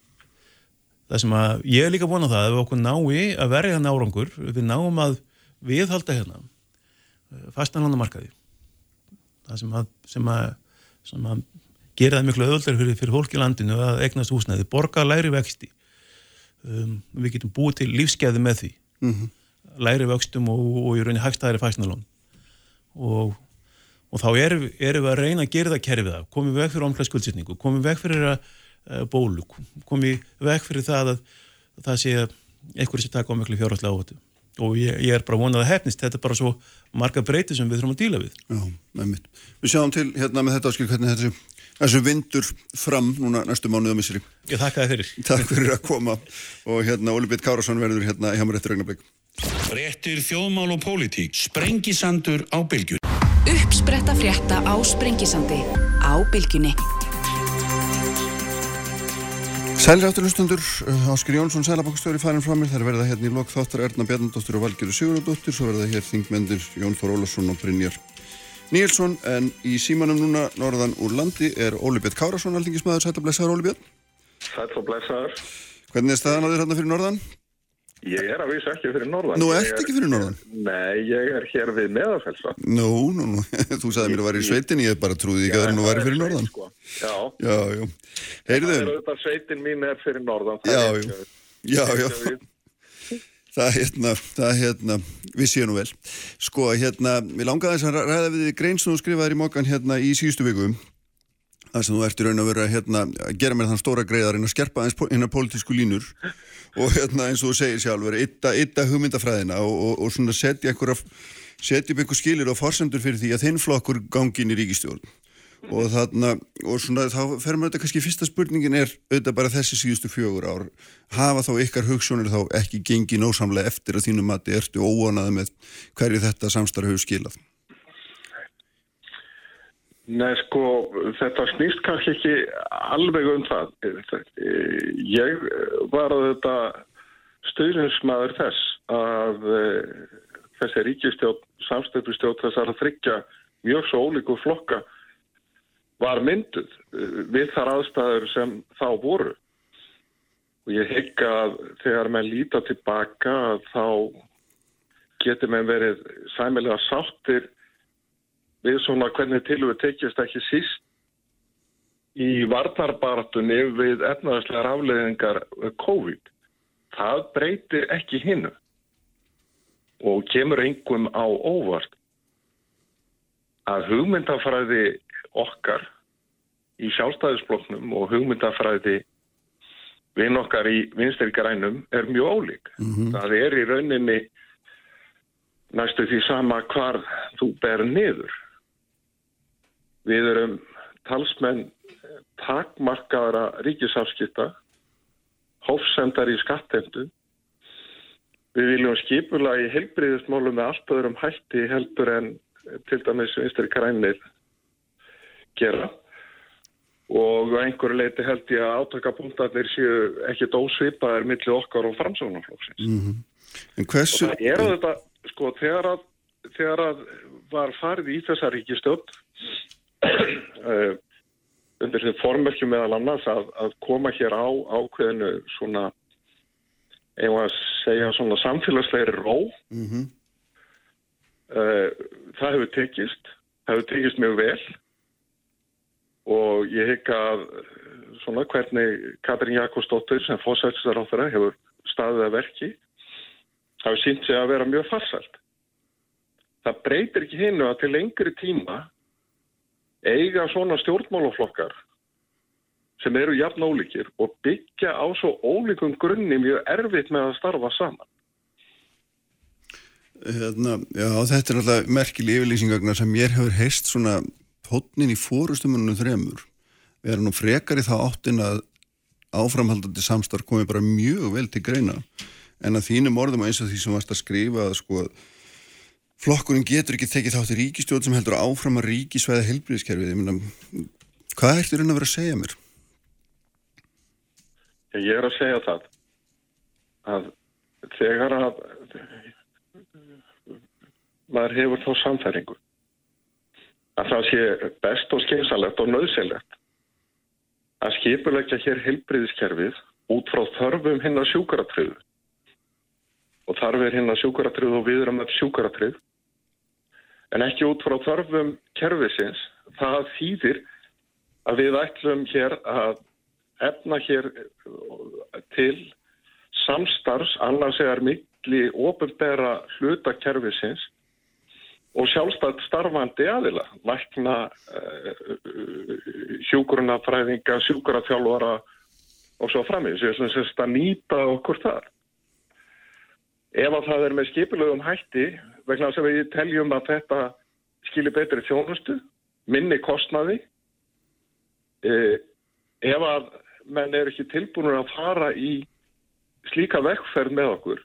það sem að ég er líka á það að við okkur nái að verja hann árangur við náum að viðhalda hérna eh, fastanlandamarkaði það sem að, sem að, sem að gera það miklu öðuldar fyrir, fyrir fólk í landinu að egnast húsnæði, borga læri vexti. Um, við getum búið til lífskeiði með því. Mm -hmm. læri vextum og, og í rauninni hægstæðari fæsnalón og, og þá erum er við að reyna að gera það kerfið það, komið veg fyrir omklæðskuldsýtningu, komið veg fyrir að, uh, bólu, komið veg fyrir það að, að það sé eitthvað sem taka á miklu fjárhaldslega áhættu og ég, ég er bara vonað að hefnist, þetta er bara svo marga breyti sem við þurfum að díla við Já, með mitt. Við sjáum til hérna með þetta áskil hvernig þetta þessu vindur fram núna næstu mánuð á misri. Ég þakka þið fyrir. Takk fyrir að koma og hérna Óli Bitt Kárasson verður hérna hjá mér eftir augnablik. Réttir þjóðmál og pólitík. Sprengisandur á bylgjun. Uppspretta frétta á Sprengisandi á bylgjunni. Sælrætturlustundur, Ásker Jónsson, Sælabankstjóri farin fram mér, það er verið að hérna í lok þáttar Erna Bjarnadóttir og Valgjöru Sigurðardóttir, svo verða hér þingmendir Jón Þór Ólarsson og Brynjar Níelsson. En í símanum núna norðan úr landi er Óli Björn Kárasson aldingismæður, sætt og blessaður Óli Björn. Sætt og blessaður. Hvernig er staðan á þér hérna fyrir norðan? Ég er að vísa ekki fyrir norðan. Nú ert ekki fyrir norðan? Nei, ég er hér við meðarfelsa Nú, nú, nú, þú sagði mér að vera í sveitin ég bara trúði ekki að það er nú að vera fyrir norðan. sko. Já, já, já. Heyrðu. Sveitin mín er fyrir norðan Já, já, já, já. Það hérna, það hérna, við séum nú vel. Sko, hérna, við langaði þess að ræða við grein sem þú skrifaði í mokkan hérna í síðustu viku. Það sem þú ert í raun að vera hérna, að gera mér þann stóra greiðarinn að skerpa eins hérna pólitísku línur og hérna eins og þú segir sjálfur, ytta hugmyndafræðina og, og, og svona setja upp einhver skilir og forsendur fyrir því að þinn flokkur gangi inn í ríkistjórn og þarna, og svona þá fer maður þetta kannski fyrsta spurningin er auðvitað bara þessi síðustu fjögur ár. Hafa þá ykkar hugssjónir þá ekki gengið nósamlega eftir að þínu mati ertu óanaði með hverju þetta samstarf hefur skilað Nei sko þetta snýst kannski ekki alveg um það ég var að þetta stöðurinsmaður þess að eh, þessi ríkistjótt samstöðustjótt þessar að þryggja mjög svo ólíku flokka var mynduð eh, við þar aðstæður sem þá voru. Og ég hegg að þegar maður líta tilbaka þá getur maður verið sæmilega sáttir við svona hvernig til við tekjast ekki síst í varnarbaratunni við efnaðarslegar afleðingar COVID. Það breytir ekki hinnu og kemur einhverjum á óvart að hugmyndafræði okkar í sjálfstæðisbloknum og hugmyndafræði vinn okkar í vinstirgarænum er mjög ólík. Mm -hmm. Það er í rauninni næstu því sama hvar þú ber niður. Við erum talsmenn takmarkaðara ríkisafskipta, hófsendar í skattendu. Við viljum skipula í helbriðismálum með allt öðrum hætti heldur en til dæmis vinstirgarænir gera og einhverju leiti held ég að átakapunktarnir séu ekki dósvipaðir millir okkar og framsáðunarflóksins. Mm -hmm. En hversu... Og það er að þetta, sko, þegar að, þegar að var farið í þessa ríkistöld undir því formörkjum meðal annars að, að koma hér á ákveðinu svona, einhvað að segja svona samfélagslegri ró, mm -hmm. það hefur tekist, það hefur tekist mjög vel og ég hekka að svona hvernig Katrín Jakobsdóttir sem fósættisar á þeirra hefur staðið að verki hafi sínt sig að vera mjög farsælt. Það breytir ekki hinnu að til lengri tíma eiga svona stjórnmálaflokkar sem eru jafn ólíkir og byggja á svo ólíkum grunni mjög erfitt með að starfa saman. Hérna, já, þetta er alltaf merkileg yfirlýsingagnar sem mér hefur heist svona hótnin í fórustumunum þremur. Við erum nú frekar í það áttin að áframhaldandi samstarf komi bara mjög vel til greina en að þínum orðum eins og því sem varst að skrifa að sko flokkurinn getur ekki tekið þátt í ríkistjóð sem heldur áfram að ríkisvæða helbriðskerfið. Ég meina, hvað ertu raun að vera að segja mér? Ég er að segja það að þegar að maður hefur þá samfæringu að það sé best og skeinsalegt og nöðsilegt að skipulegja hér heilbriðiskerfið út frá þörfum hinn að sjúkaratriðu og þarfir hinn að sjúkaratriðu og við erum að sjúkaratrið en ekki út frá þörfum kerfisins það þýðir að við ætlum hér að efna hér til samstarfs annars eða mikli ofinbera hlutakerfisins og sjálfstætt starfandi aðila, lækna, hjúgrunafræðinga, sjúkuraþjálfara og svo framins, þess að nýta okkur þar. Ef að það er með skipilögum hætti, vegna sem við teljum að þetta skilir betri þjónustu, minni kostnaði, ef að menn er ekki tilbúinur að fara í slíka vekkferð með okkur,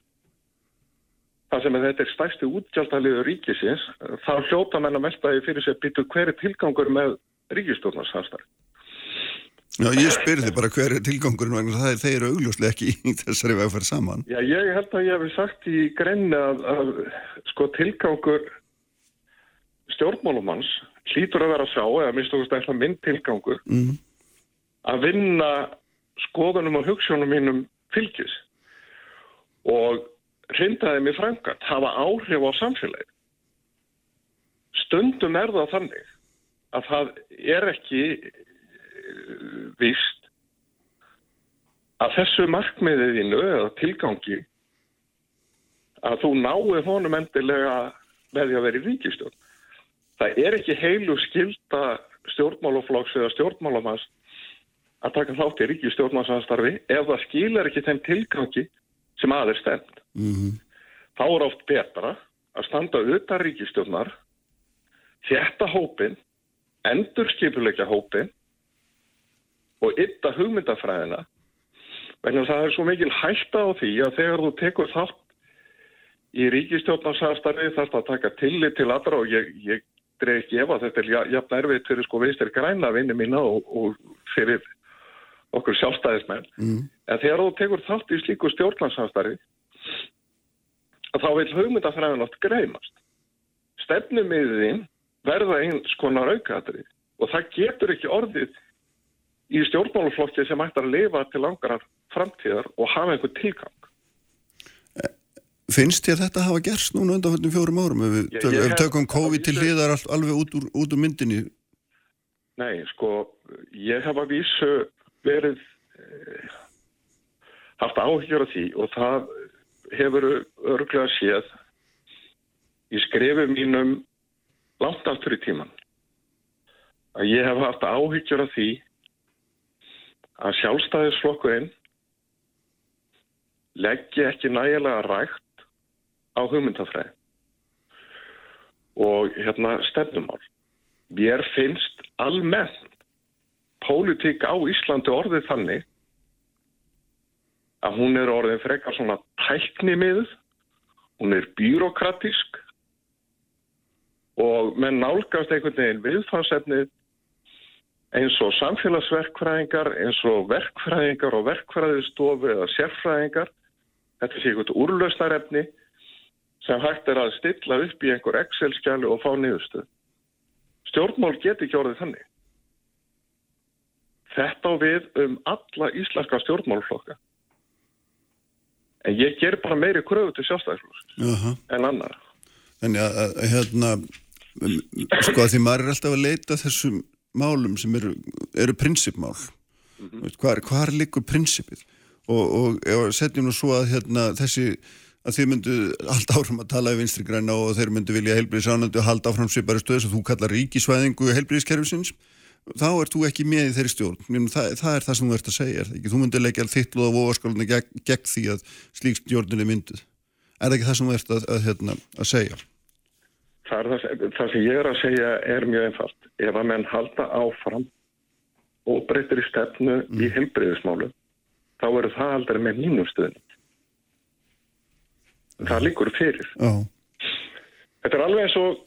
það sem þetta er stærsti útgjaldaliður ríkisins, þá hljóta menn að melda því fyrir sig að byttu hverju tilgangur með ríkistofnarsamstarf. Já, ég spyrði bara hver er tilgangurinn vegna það er þeir augljóslega ekki í þessari vegferð saman. Já, ég held að ég hef sagt í grenni að, að sko tilgangur stjórnmálumanns hlýtur að vera að sjá, eða minnst okkur stæðislega minn tilgangur, Mm. að vinna skoðunum og hugsunum mínum fylgis og hrindaði mig frangat, hafa áhrif á samfélagi. Stundum er það þannig að það er ekki víst að þessu markmiðiðinu eða tilgangi að þú náið honum endilega með því að vera í ríkistjórn. Það er ekki heilu skilda stjórnmálaflokks eða stjórnmálamanns að taka þátt í ríkistjórnarsamstarfi ef það skilar ekki þeim tilgangi sem aðeins stend. Mm Þá er oft betra að standa utan ríkistjórnar, þjætta hópin, endur skipuleikja hópin og ytta hugmyndafræðina vegna það er svo mikil hætta á því að þegar þú tekur þátt í ríkistjórnarsamstarfi þarf það að taka tillit til allra og ég, ég dreif ekki ef að þetta er ja- jafn erfitt fyrir sko veistir græna vinni mína og, og fyrir okkur sjálfstæðismenn. Mm. En þegar þú tekur þátt í slíku stjórnarsamstarfi að þá vil hugmyndafræðin oft greimast. Stefnumiðin verða eins konar aukaðrið og það getur ekki orðið í stjórnmáluflokki sem ættar að lifa til langarar framtíðar og hafa einhver tilgang. Finnst ég að þetta hafa gerst núna undan fjórum árum? Ef við, tök, ég ef við held tökum COVID til hliðar all, alveg út úr, út úr myndinni. Nei, sko, ég hef að vísu verið eh, haft áhyggjur af því og það hefur örglega séð í skrefum mínum langt aftur í tíman að ég hef haft áhyggjur af því að sjálfstæðisflokkurinn leggja ekki nægilega rægt á hugmyndafræði og hérna stefnumál. Mér finnst almennt pólitík á Íslandi orðið þannig að hún er orðin frekar svona tæknimiðuð, hún er byrokratísk og menn nálgast einhvern veginn viðfansefnið eins og samfélagsverkfræðingar, eins og verkfræðingar og verkfræðistofu eða sérfræðingar. Þetta sé einhvern úrlausnarefni sem hægt er að stilla upp í einhver Excel-skjali og fá niðurstöð. Stjórnmál get ekki orðið þannig. Þetta á við um alla íslenska stjórnmálflokka. En ég ger bara meiri kröfu til sjálfstæðisflokks Jaha. en annar. Þannig að, að hérna um, sko að því maður er alltaf að leita þessum málum sem eru, eru prinsipmál mm -hmm. hvar, hvar likur prinsipið og, og ef setjum nú svo að hérna, þessi að þið myndu halda áfram að tala í vinstri græna og þeir myndu vilja heilbríðisánandi og halda áfram svipari stöðu sem þú kallar ríkisvæðingu heilbríðiskerfisins þá ert þú ekki með í þeirri stjórn það, það er það sem þú ert að segja, er? Þú myndir leggja þitt loða vofaskálunni gegn, gegn því að slík stjórnun er mynduð er það ekki það sem þú ert að, að, hérna, að segja? Það, það, það sem ég er að segja er mjög einfalt. Ef að menn halda áfram og breytir í stefnu mm. í heilbreyðismálu þá eru það aldrei með mínum stöðning. Það líkur fyrir. Oh. Þetta er alveg eins og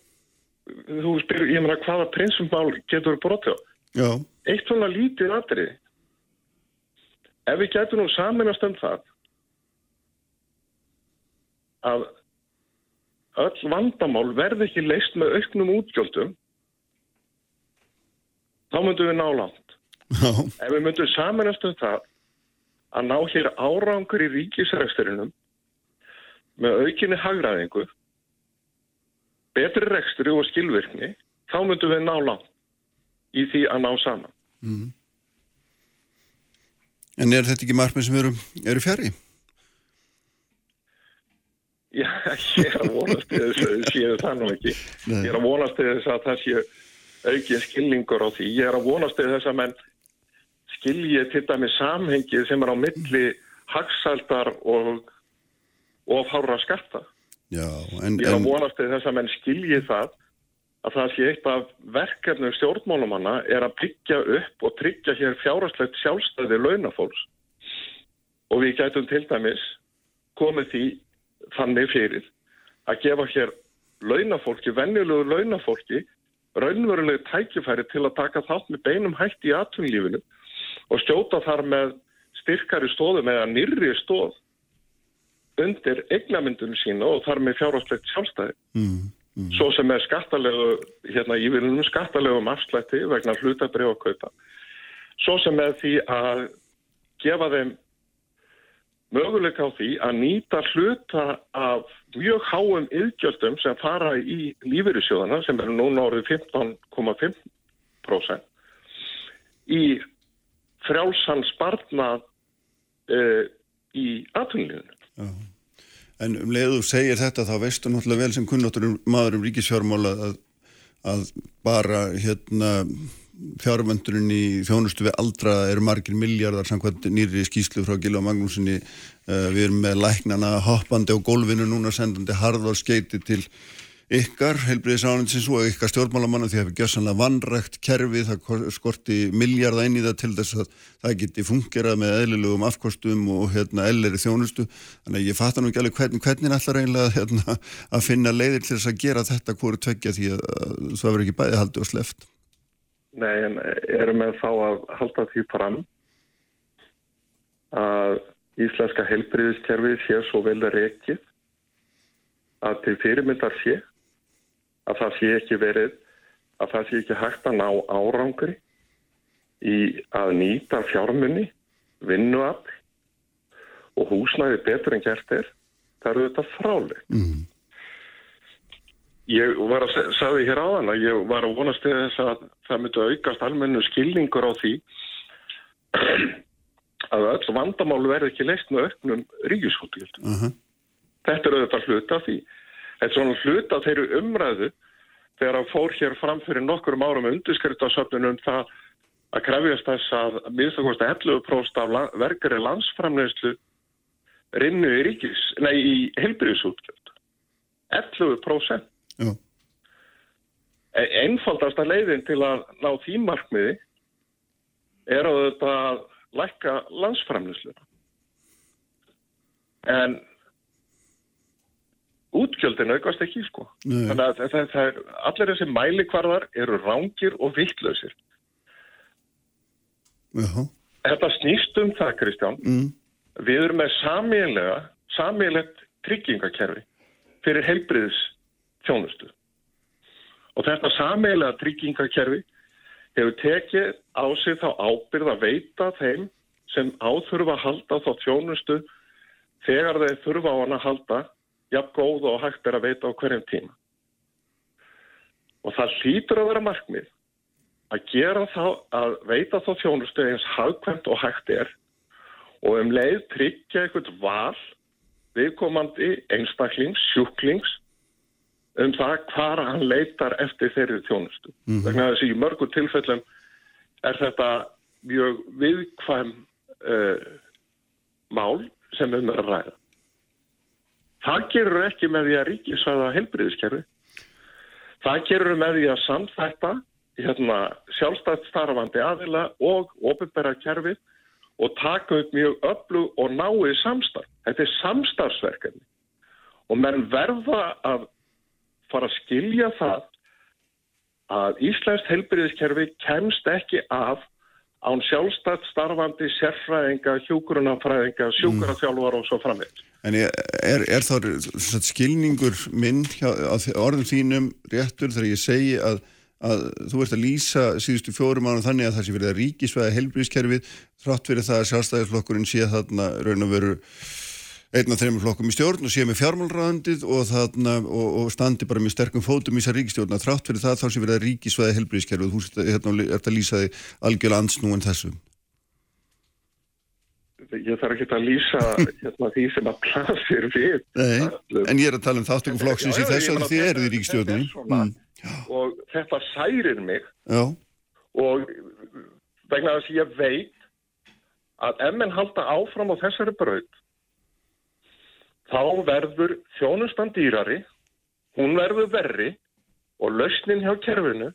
þú spyrir, ég meina hvaða prinsumál getur brotið á? Já. Eitt svona lítið aðrið. Ef við getum nú saminast um það að öll vandamál verði ekki leist með auknum útgjöldum þá myndum við ná langt. Ef við myndum saminast um það að ná hér árangur í ríkisræksturinnum með aukinni hagraðingu, betri reksturi og skilvirkni, þá myndum við ná langt í því að ná saman. Mm. En er þetta ekki margmið sem eru, eru fjari? Já, ég er að vonast til þess að séu það nú ekki. Nei. Ég er að vonast til þess að það séu aukið skilningur á því. Ég er að vonast til þess að menn skilji til dæmi samhengið sem er á milli hagsaldar og og fára skatta. Já, en... Ég er að vonast til þess að menn skilji það að það sé eitt af verkefnum stjórnmálumanna er að byggja upp og tryggja hér fjárhastlegt sjálfstæði launafólks og við gætum til dæmis komið því þannig fyrir að gefa hér launafólki, venjulegu launafólki raunverulegu tækifæri til að taka þátt með beinum hætti í atvinnlífinu og skjóta þar með styrkari stóðum eða nýrri stóð undir eignamyndunum sína og þar með fjárhastlegt sjálfstæði. mm, mm, Svo sem er skattalegu, hérna ívilunum skattalegum afslætti vegna hlutabrið og kaupa. Svo sem er því að gefa þeim möguleika á því að nýta hluta af mjög háum yðgjöldum sem fara í lífeyrissjóðana sem eru núna orðið 15,5% í frjálsan spartnað uh, í atvinnlífunu. já. En um leiðu segir þetta þá veistu náttúrulega vel sem kunnáttur maður um ríkisfjármála að, að bara hérna fjárvöndurinn í þjónustu við aldra eru margir miljardar samkvæmt nýri skýslu frá Gilva Magnúsinni uh, við erum með læknana hoppandi á gólfinu núna sendandi harðarskeiti til ykkar heilbriðisánins og ykkar stjórnmálamanna því að það hefur gjössanlega vannrægt kerfi. Það skorti miljardar inn í það til þess að það geti fungerað með eðlilegum afkostum og hérna elleri þjónustu. Þannig að ég fattar nú ekki alveg hvernig, hvernig ætlar eiginlega hérna, að finna leiðir til þess að gera þetta hverju tveggja því að, að það verður ekki bæði haldið og sleft Nei, en erum við þá að halda því fram að íslenska helbriðiskerfið sé svo vel reikið að til fyrirmyndar sé að það sé ekki verið að það sé ekki hægt að ná árangri í að nýta fjármunni, vinnuafl og húsnæði betur en gert er, það eru þetta fráleg. mm. Ég var að sagði hér áðan að ég var að vonast til þess að það myndi aukast almennu skilningur á því að öll vandamál verði ekki leist með auknum ríkisútgjöld. Uh -huh. Þetta er auðvitað hluta því. Þetta er svona hluta þeirri umræðu þegar hann fór hér fram fyrir nokkurum árum undirskriftasöfnunum um það að krefjast þess að minnstakosti 11% af verkari landsframleyslu rinnu í ríkis, nei í heilbyrðisútgjöld. 11%. Já, E- Einfaldasta leiðin til að ná því markmiði er að þetta lækka landsframleyslu. En útgjöldin aukast ekki, sko. Nei. Þannig að það, það, er, allir þessi mælikvarðar eru rángir og vittlausir. Þetta snýst um það, Kristján. mm. Við erum með samílega, samílegt tryggingakerfi fyrir heilbriðis þjónustu. Og þetta samílega tryggingakerfi hefur tekið á sig þá ábyrð að veita þeim sem áþurfa að halda þá þjónustu þegar þeir þurfa á hann að halda jafn góð og hægt er að veita á hverjum tíma. Og það hlýtur að vera markmið að gera þá, að veita þá þjónustu eins hagkvæmt og hægt er og um leið tryggja eitthvað val viðkomandi einstaklings, sjúklings um það hvar hann leitar eftir þeirri þjónustu. Mm -hmm. Þannig að þessi í mörgu tilfellum er þetta mjög viðkvæm uh, mál sem mögum að ræða. Það gerur ekki með því að ríkisvæða helbriðiskerfi. Það gerur með því að samþætta hérna, sjálfstætt starfandi aðila og ofinbæra kerfið og taka upp mjög öllu og náið samstarf. Þetta er samstarfsverkefni og menn verða að fara að skilja það að Íslands helbriðiskerfi kemst ekki af án sjálfstætt starfandi sérfræðinga, hjúgrunafræðinga, sjúkurafjálfar og svo framvegð. En er, er þá skilningur minn hjá, orðum þínum réttur þegar ég segi að að þú ert að lýsa síðustu fjórum ánum þannig að það sé verið að ríkisvæða helbriðskerfið þrátt verið það að sjálfstæðisflokkurinn sé þarna raun og veru einn af þreymur flokkum í stjórn og sé með fjármálræðandið og, og, og standi bara með sterkum fótum í þessar ríkistjórna þrátt verið það þá sé verið að ríkisvæða helbriðskerfið og þú hérna, ert að lýsa þig algjörlega ansnúin þessu. Ég þarf ekki að lýsa hérna, því sem að plasir við. Nei, En ég er að tala um þáttökum flokksins í þessu að þið eruð í ríkistjórnum og þetta særir mig. Já. og vegna þess að ég veit að ef menn halda áfram á þessari braut þá verður þjónustan dýrari hún verður verri og lausnin hjá kerfinu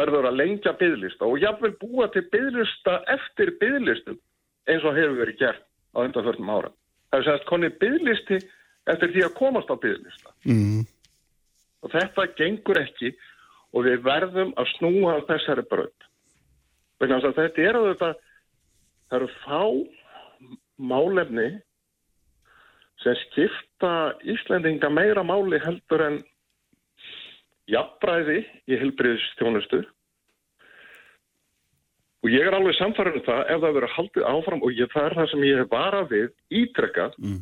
verður að lengja byggðlista og jáfnvel búa til byggðlista eftir byggðlistum eins og hefur verið gert á undanförnum ára. Það er semst konið byggðlisti eftir því að komast á byggðlista. Mm og þetta gengur ekki og við verðum að snúa þessari brönd. Þetta er að þetta, það eru fá málefni sem skipta Íslendinga meira máli heldur en jafnbræði í helbriðstjónustu og ég er alveg samfarið um það ef það verður haldið áfram og ég, það er það sem ég hef varað við ítrekkað mm.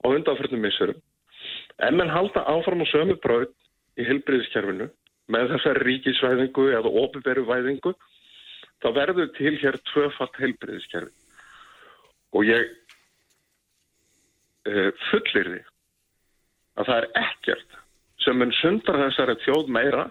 á undanfjörnum missurum En menn halda áfram á sömu bröð í helbriðiskerfinu með þessari ríkisvæðingu eða ofinveruvæðingu, þá verður til hér tvöfatt helbriðiskerfi. Og ég fullir því að það er ekkert sem mun sundar þessari þjóð meira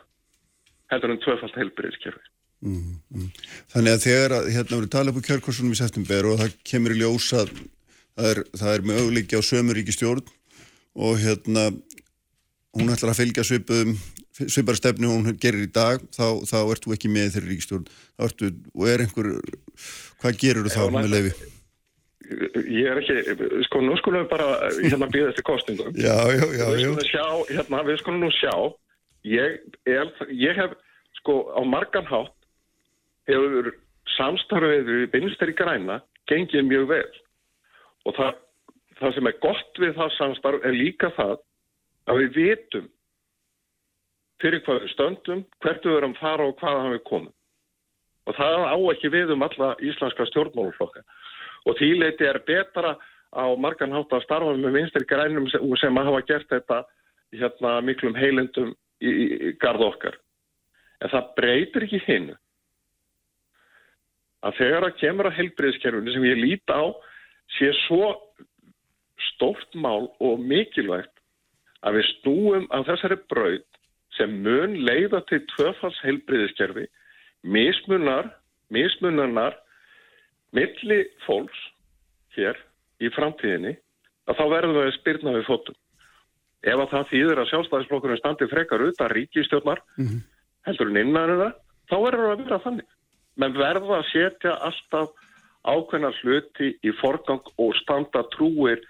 heldur en tvöfatt helbriðiskerfi. Mm, mm. Þannig að þegar að, hérna voru talað upp á kjörkursunum í september og það kemur í ljósa það er, það er auglíkja á sömu ríkistjórn og hérna hún ætlar að fylgja svipum svipar stefnu hún gerir í dag þá, þá ert þú ekki með þeirri ríkistjórn ertu, og er einhver hvað gerur þú þá með leiði? Ég er ekki, sko nú skulum við bara hérna býða eftir kostningum já, já, já, við skulum sjá, hérna við skulum nú sjá ég, er, ég hef sko á margan hátt hefur samstarfið við beinsteri græna gengið mjög vel og það það sem er gott við það samstarf er líka það að við vitum fyrir hvað við stöndum, hvert við verum fara og hvaða við komum. Og það á ekki við um alla íslenska stjórnmáluflokka. Og því leiti er betra á margan hátt að starfa með vinstir grænum sem, sem hafa gert þetta hérna, miklum heilendum í, í, gard okkar. En það breytir ekki hinn að þegar að kemur að heilbreyðskerfunu sem ég líti á sé svo stórt mál og mikilvægt að við stúum á þessari braud sem mun leiða til tvöfals heilbriðiskerfi mismunar, mismunarnar milli fólks hér í framtíðinni að þá verðum við að spyrna við fótum. Ef að það þýðir að sjálfstæðisflokkurinn standi frekar utan ríkistjórnar mm -hmm. heldur en innan það, þá verður það að vera þannig. Men verða að setja alltaf ákveðna hluti í forgang og standa trúir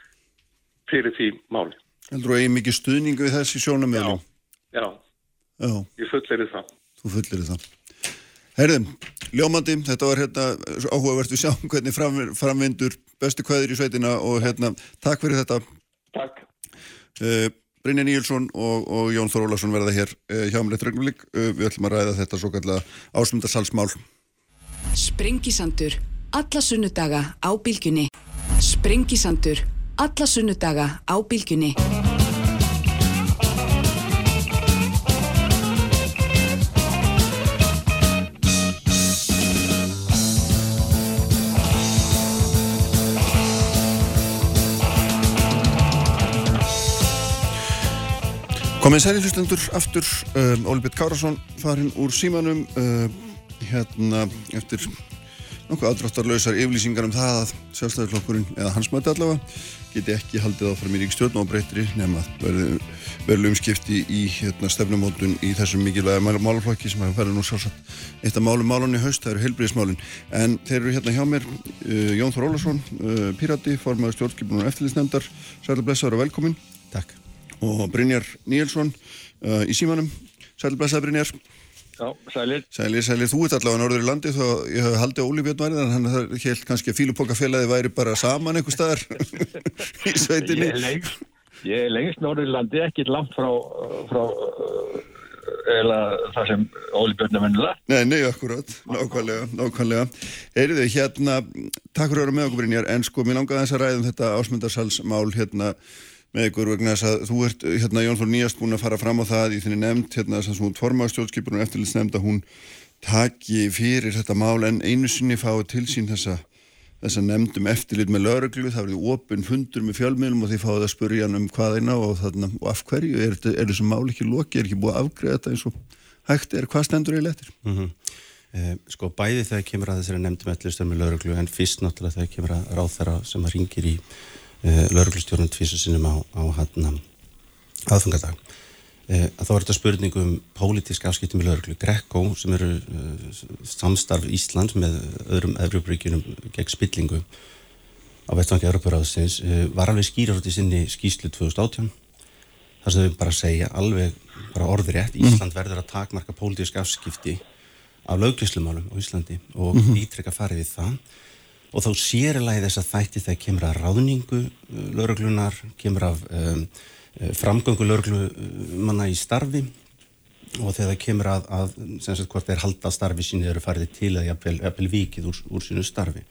fyrir því máli. Heldur þú að ég mikið stuðningu við þessi sjónamöðum? Já, já, já, ég fullir það. Þú fullir það. Herðum, Ljómandi, þetta var hérna áhugavert við sjáum hvernig fram, framvindur bestu kvæðir í sveitina og hérna takk fyrir þetta. Takk. Uh, Brynja Níelsson og, og Jón Þór Ólarsson verða hér uh, hjá með leittrögnumlik. Uh, við ætlum að ræða þetta svo kallega ásmundarsalsmál. Sprengisandur. Alla sunnudaga á bylgjunni. Sprengisandur alla sunnudaga á Bilginni. Komið sæli hlustendur aftur, um, Óli Björn Kárasson farinn úr símanum uh, hérna eftir nokkuð aðdráttarlausar yflýsingar um það að sjálfstæðarflokkurinn, eða hans möti allavega, geti ekki haldið áfram í ríkstjórn og breytri nema verður umskipti í hérna, stefnumótun í þessum mikilvæga málaflokki sem hefur verið nú sjálfsagt eitt af málum málunni haust, það eru heilbríðismálun en þeir eru hérna hjá mér uh, Jón Þór Ólarsson, uh, Pírati, formadur stjórnskipunar eftirlýsnefndar, sæl blessaður og velkomin Takk og Brynjar Níelsson uh, í símanum, sæl blessaður Brynjar Já, sælir. Sælir, sælir, þú ert allavega norður í landi þá ég hef haldið Óli Björn værið en hann held kannski að fílupokafélagi væri bara saman einhver staðar í sveitinni. Ég er lengst, ég er lengst norður í landi, ekki langt frá, frá eða það sem Óli Björn er vennilega. Nei, nei, akkurat, nákvæmlega, nákvæmlega. Eiriðu, hérna, takk fyrir að vera með okkur Brynjar, en sko, mér langaði þess að ræðum þetta ásmundarsalsmál hérna með ykkur vegna þess að þú ert, hérna Jón Þór Nýjast búin að fara fram á það í þinni nefnd, hérna þess að hún formar stjórnskipunum eftirlits nefnd að hún taki fyrir þetta mál en einu sinni fái til sín þessa, þessa nefndum eftirlit með lauruglu, það verði opinn fundur með fjölmiðlum og því fáið að spurja hann um hvaðina og, þarna, og af hverju, er, er þessu mál ekki loki, er ekki búið að afgreða þetta eins og hægt er, hvað stendur í letir? Mm -hmm. sko bæði þegar kemur að þessari nefndum eftirlit með lauruglu en fyrst náttúrulega þegar kemur að ráð þeirra sem að ringir í uh, lauruglustjórnum tvísasinum á, á hann aðfungadag uh, þá er þetta spurning um pólitísk afskiptum í lauruglu Greco sem eru uh, samstarf Íslands með öðrum Evropríkinum gegn spillingu á vettvangi Európaráðsins var alveg skýrar út í sinni skýslu 2018 þar sem við bara segja alveg bara orðrétt Ísland verður að takmarka pólitísk afskipti af löggjustlumálum á Íslandi og -hmm. ítrekka farið við það og þá sérilægi þess að þætti þegar kemur að ráðningu lauruglunar, kemur af um, framgöngu lauruglumanna í starfi og þegar það kemur að, að sem sagt hvort þeir halda starfi sín þeir eru farið til að jafnvel vikið úr, úr sínu starfi.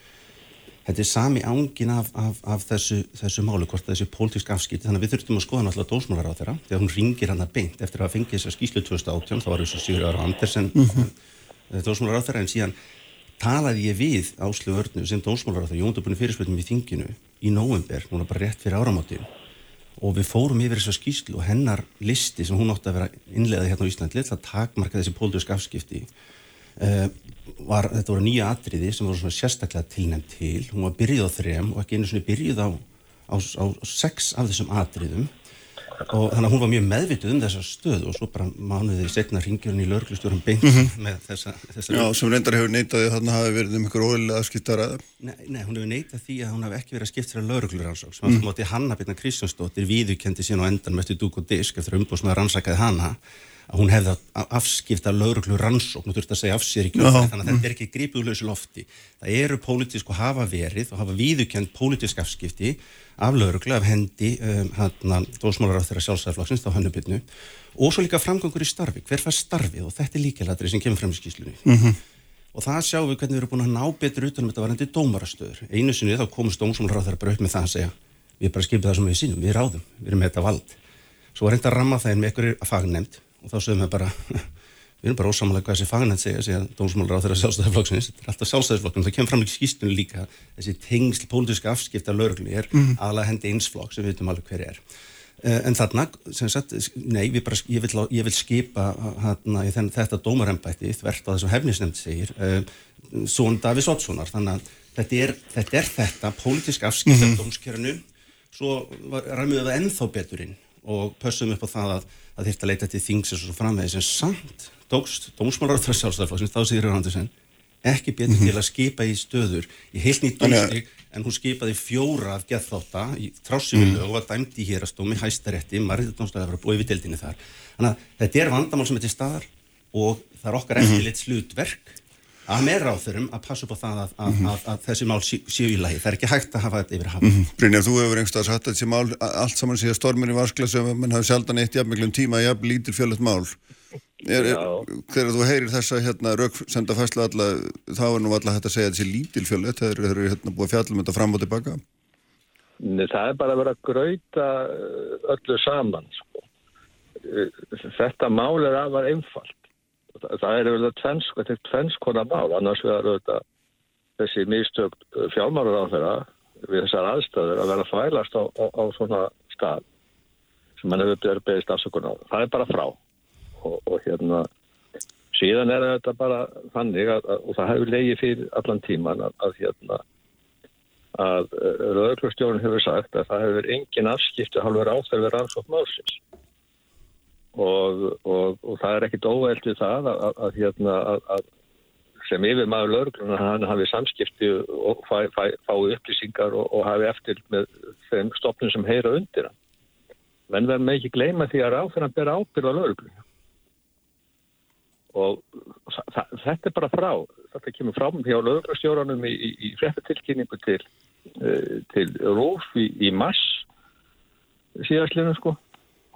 Þetta er sami ángin af, af, af þessu, þessu málu, hvort þessi pólitísk afskipti, þannig að við þurftum að skoða náttúrulega dósmálar á þeirra, þegar hún ringir hann að beint eftir að fengi þessa skýslu 2018, þá var þessu Sigur Ára Andersen mm -hmm. dósmálar á þeirra, en síðan talaði ég við Áslu Örnu sem dósmálar á það, Jóndabunni fyrirspöldum í þinginu í nóvember, núna bara rétt fyrir áramáttinu og við fórum yfir þessa skýslu og hennar listi sem hún átti að vera innlegaði hérna á Íslandi, að takmarka þessi pólitísk afskipti uh, var, þetta voru nýja atriði sem voru svona sérstaklega tilnæmt til, hún var byrjuð á þrem og ekki einu svona byrjuð á, á, á sex af þessum atriðum og þannig að hún var mjög meðvituð um þessa stöð og svo bara mánuðið setna ringjurinn í lörglustjórum beint mm -hmm. með þessa, þessa Já, sem reyndar hefur neitaði þannig að hafi verið um ykkur ólega skiptaraða nei, nei, hún hefur neitað því að hún hafi ekki verið að skipta sér lörgluransók sem mm. átti Hanna Birna Kristjánsdóttir viðukendi sín á endan með dúk og disk eftir að umbúsmaður rannsakaði Hanna að hún hefði að afskipta lögreglu rannsókn og þurfti að segja af sér í kjöfni þannig að þetta er ekki grípuðlösu lofti. Það eru pólitísk og hafa verið og hafa viðukend pólitísk afskipti af lögreglu, af hendi um, hann dósmálar á þeirra sjálfsæðarflokksins þá hannubitnu og svo líka framgangur í starfi. Hver fær starfið? Og þetta er líkilætri sem kemur frem í skýslunni mm -hmm. og það sjáum við hvernig við erum búin að ná betur utanum þetta varandi dómarastöður. Einu sinni þá komist dómsmálar á með með svo reynda að ramma það með einhverjir að fagnemnd og þá sögum við bara við erum bara ósamanlega hvað þessi fagnænt segja segja dómsmálur á þeirra sjálfstæðarflokksins þetta er alltaf sjálfstæðarflokksins, það kemur fram í skýstunni líka þessi tengsl, pólitíska afskipt af lauruglu er mm. aðalega hendi einsflokk sem við veitum alveg hver er. Uh, en þarna, sem sagt, nei bara, ég, vil, ég vil skipa hana, þenn, þetta dómarembætti þvert á þess að hefnisnefnd segir uh, Són Davís Ottssonar þannig að þetta er þetta, er þetta pólitíska afskipt af mm. dómskjörnu svo ræmuðu það ennþá beturinn og pössum upp á það að að þýrt að leita til þings og framvegis en samt tókst dómsmálar á það sjálfstæðarflokksins þá segir Röðandersen ekki betur mm -hmm. til að skipa í stöður í heilt nýtt dómstík en hún skipaði fjóra af gethþáta í trássimilög og var dæmt í hérastómi hæstarétti, marriðardómslega að vera búið við deildinni þar. Þannig að þetta er vandamál sem er til staðar og það er okkar eftir mm -hmm. litt slutverk að með ráþurum að passa upp á það að, að, að, að þessi mál séu í lagi. Það er ekki hægt að hafa þetta yfir að hafa. Mm -hmm. Brynjar, þú hefur einhverstað satt að þessi mál allt saman síðan stormur í vaskla sem mann hafi sjaldan eitt jafnmiklum tíma jafn lítir fjölet mál. Er, er, þegar þú heyrir þessa hérna, rauksenda fæsla alla, þá er nú alla hægt að segja að þessi lítil fjölet, þeir eru hérna, búið fjallum þetta fram og tilbaka? Nei, það er bara að vera að gröita öllu saman. Sko. Þetta mál er afar einfalt það er vel að tvennskona mál, annars verður þetta þessi místökt fjálmárar á þeirra við þessar aðstöður að vera að fælast á, á, á svona stað sem hann hefur beðist afsökun á. Það er bara frá. Og, og hérna síðan er þetta bara þannig að, og það hefur leiðið fyrir allan tíman að, að hérna að Rauðurklustjórun hefur sagt að það hefur engin afskiptu halvur áþörfið rannsótt málsins og, og, og það er ekkit óveldið það að, að hérna að sem yfir maður lögurkluna hann hafi samskipti og fái fæ, fá upplýsingar og, og hafi eftir með þeim stopnum sem heyra undir hann. Menn verður með ekki gleyma því að ráðfyrir að bera ábyrða lögurkluna og þetta er bara frá þetta kemur frá hjá lögurstjóranum í, í, í frekkatilkynningu til, uh, til Róf í, mass síðastlinu sko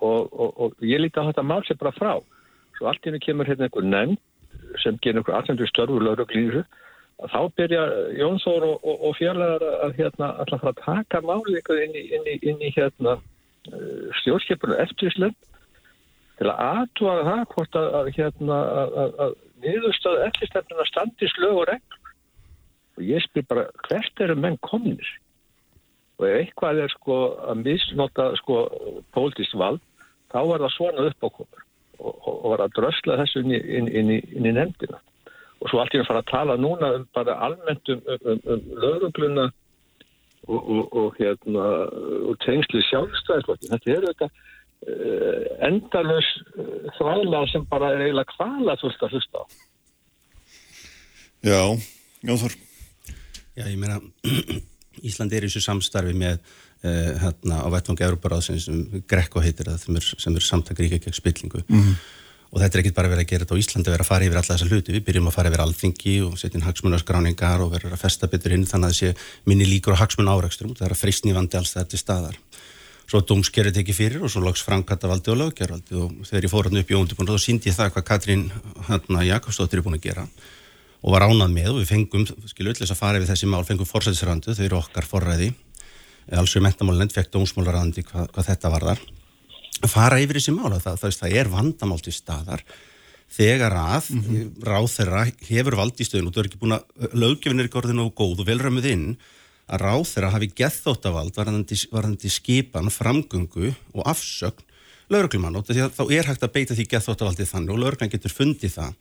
og, og, og ég líti á þetta mál sem bara frá. Svo allt í hennu kemur hérna einhver nefn sem genið einhver allendur störfu lögurklísu þá byrja Jónsór og, og fjarlæðar að hérna alltaf að taka málið inn í, inn inn í hérna uh, stjórnskipunum eftirslönd til að aðtúaða það hvort að, að hérna að, niðurstöðu eftirstefnuna standis lög og reglur. Og ég spyr bara hvert eru menn kominir og eitthvað er sko að misnota sko pólitist vald þá er það svona upp á komur og, og, og var að drösla þessu inn í, inn, inn, inn í nefndina. Og svo allt í að fara að tala núna um bara almennt um, um, um, um lögugluna og, og hérna og tengsli sjálfstæðisvöldin þetta er auðvitað uh, endalus uh, þvæla sem bara er eiginlega kvala þú veist að hlusta á. Já, Jónþór. Já, ég meina Ísland er í þessu samstarfi með hérna á vettvangi Európaráðsins sem Grekko heitir það sem er, sem er samtak ríkja gegn spillingu. Mm. og þetta er ekki bara verið að gera þetta á Íslandi verið að fara yfir alla þessa hluti, við byrjum að fara yfir alþingi og setja inn hagsmunarskráningar og verður að festa betur inn þannig að það sé minni líkur á hagsmun áraugstrum, það er að freysni vandi alls þetta til staðar. Svo dómskerið tekið fyrir og svo loks framkvæmtavaldi og löggervaldi og þegar ég fór hann upp í óndibunum þá síndi ég það hvað Katrín hérna, Jakobsdóttir búin að gera. Og var ánað með og við fengum, þess að fara við þessi mál, fengum forsætisrandu, þau eru okkar forræði, alls við mentamálinn fekk dómsmálarandi hvað, hvað þetta varðar fara yfir þessi mál. Það, það, það er vandamál til staðar. Þegar að mm -hmm. ráð þeirra hefur vald í stöðun og þau eru ekki búin að löggefinir ekki orðinu og góð og velrömmuð inn að ráð þeirra hafi gethóttavald varðandi, varðandi skipan, framgöngu og afsögn lauruglumann og þá er hægt að beita því gethóttavaldi þannig og lauruglan getur fundið það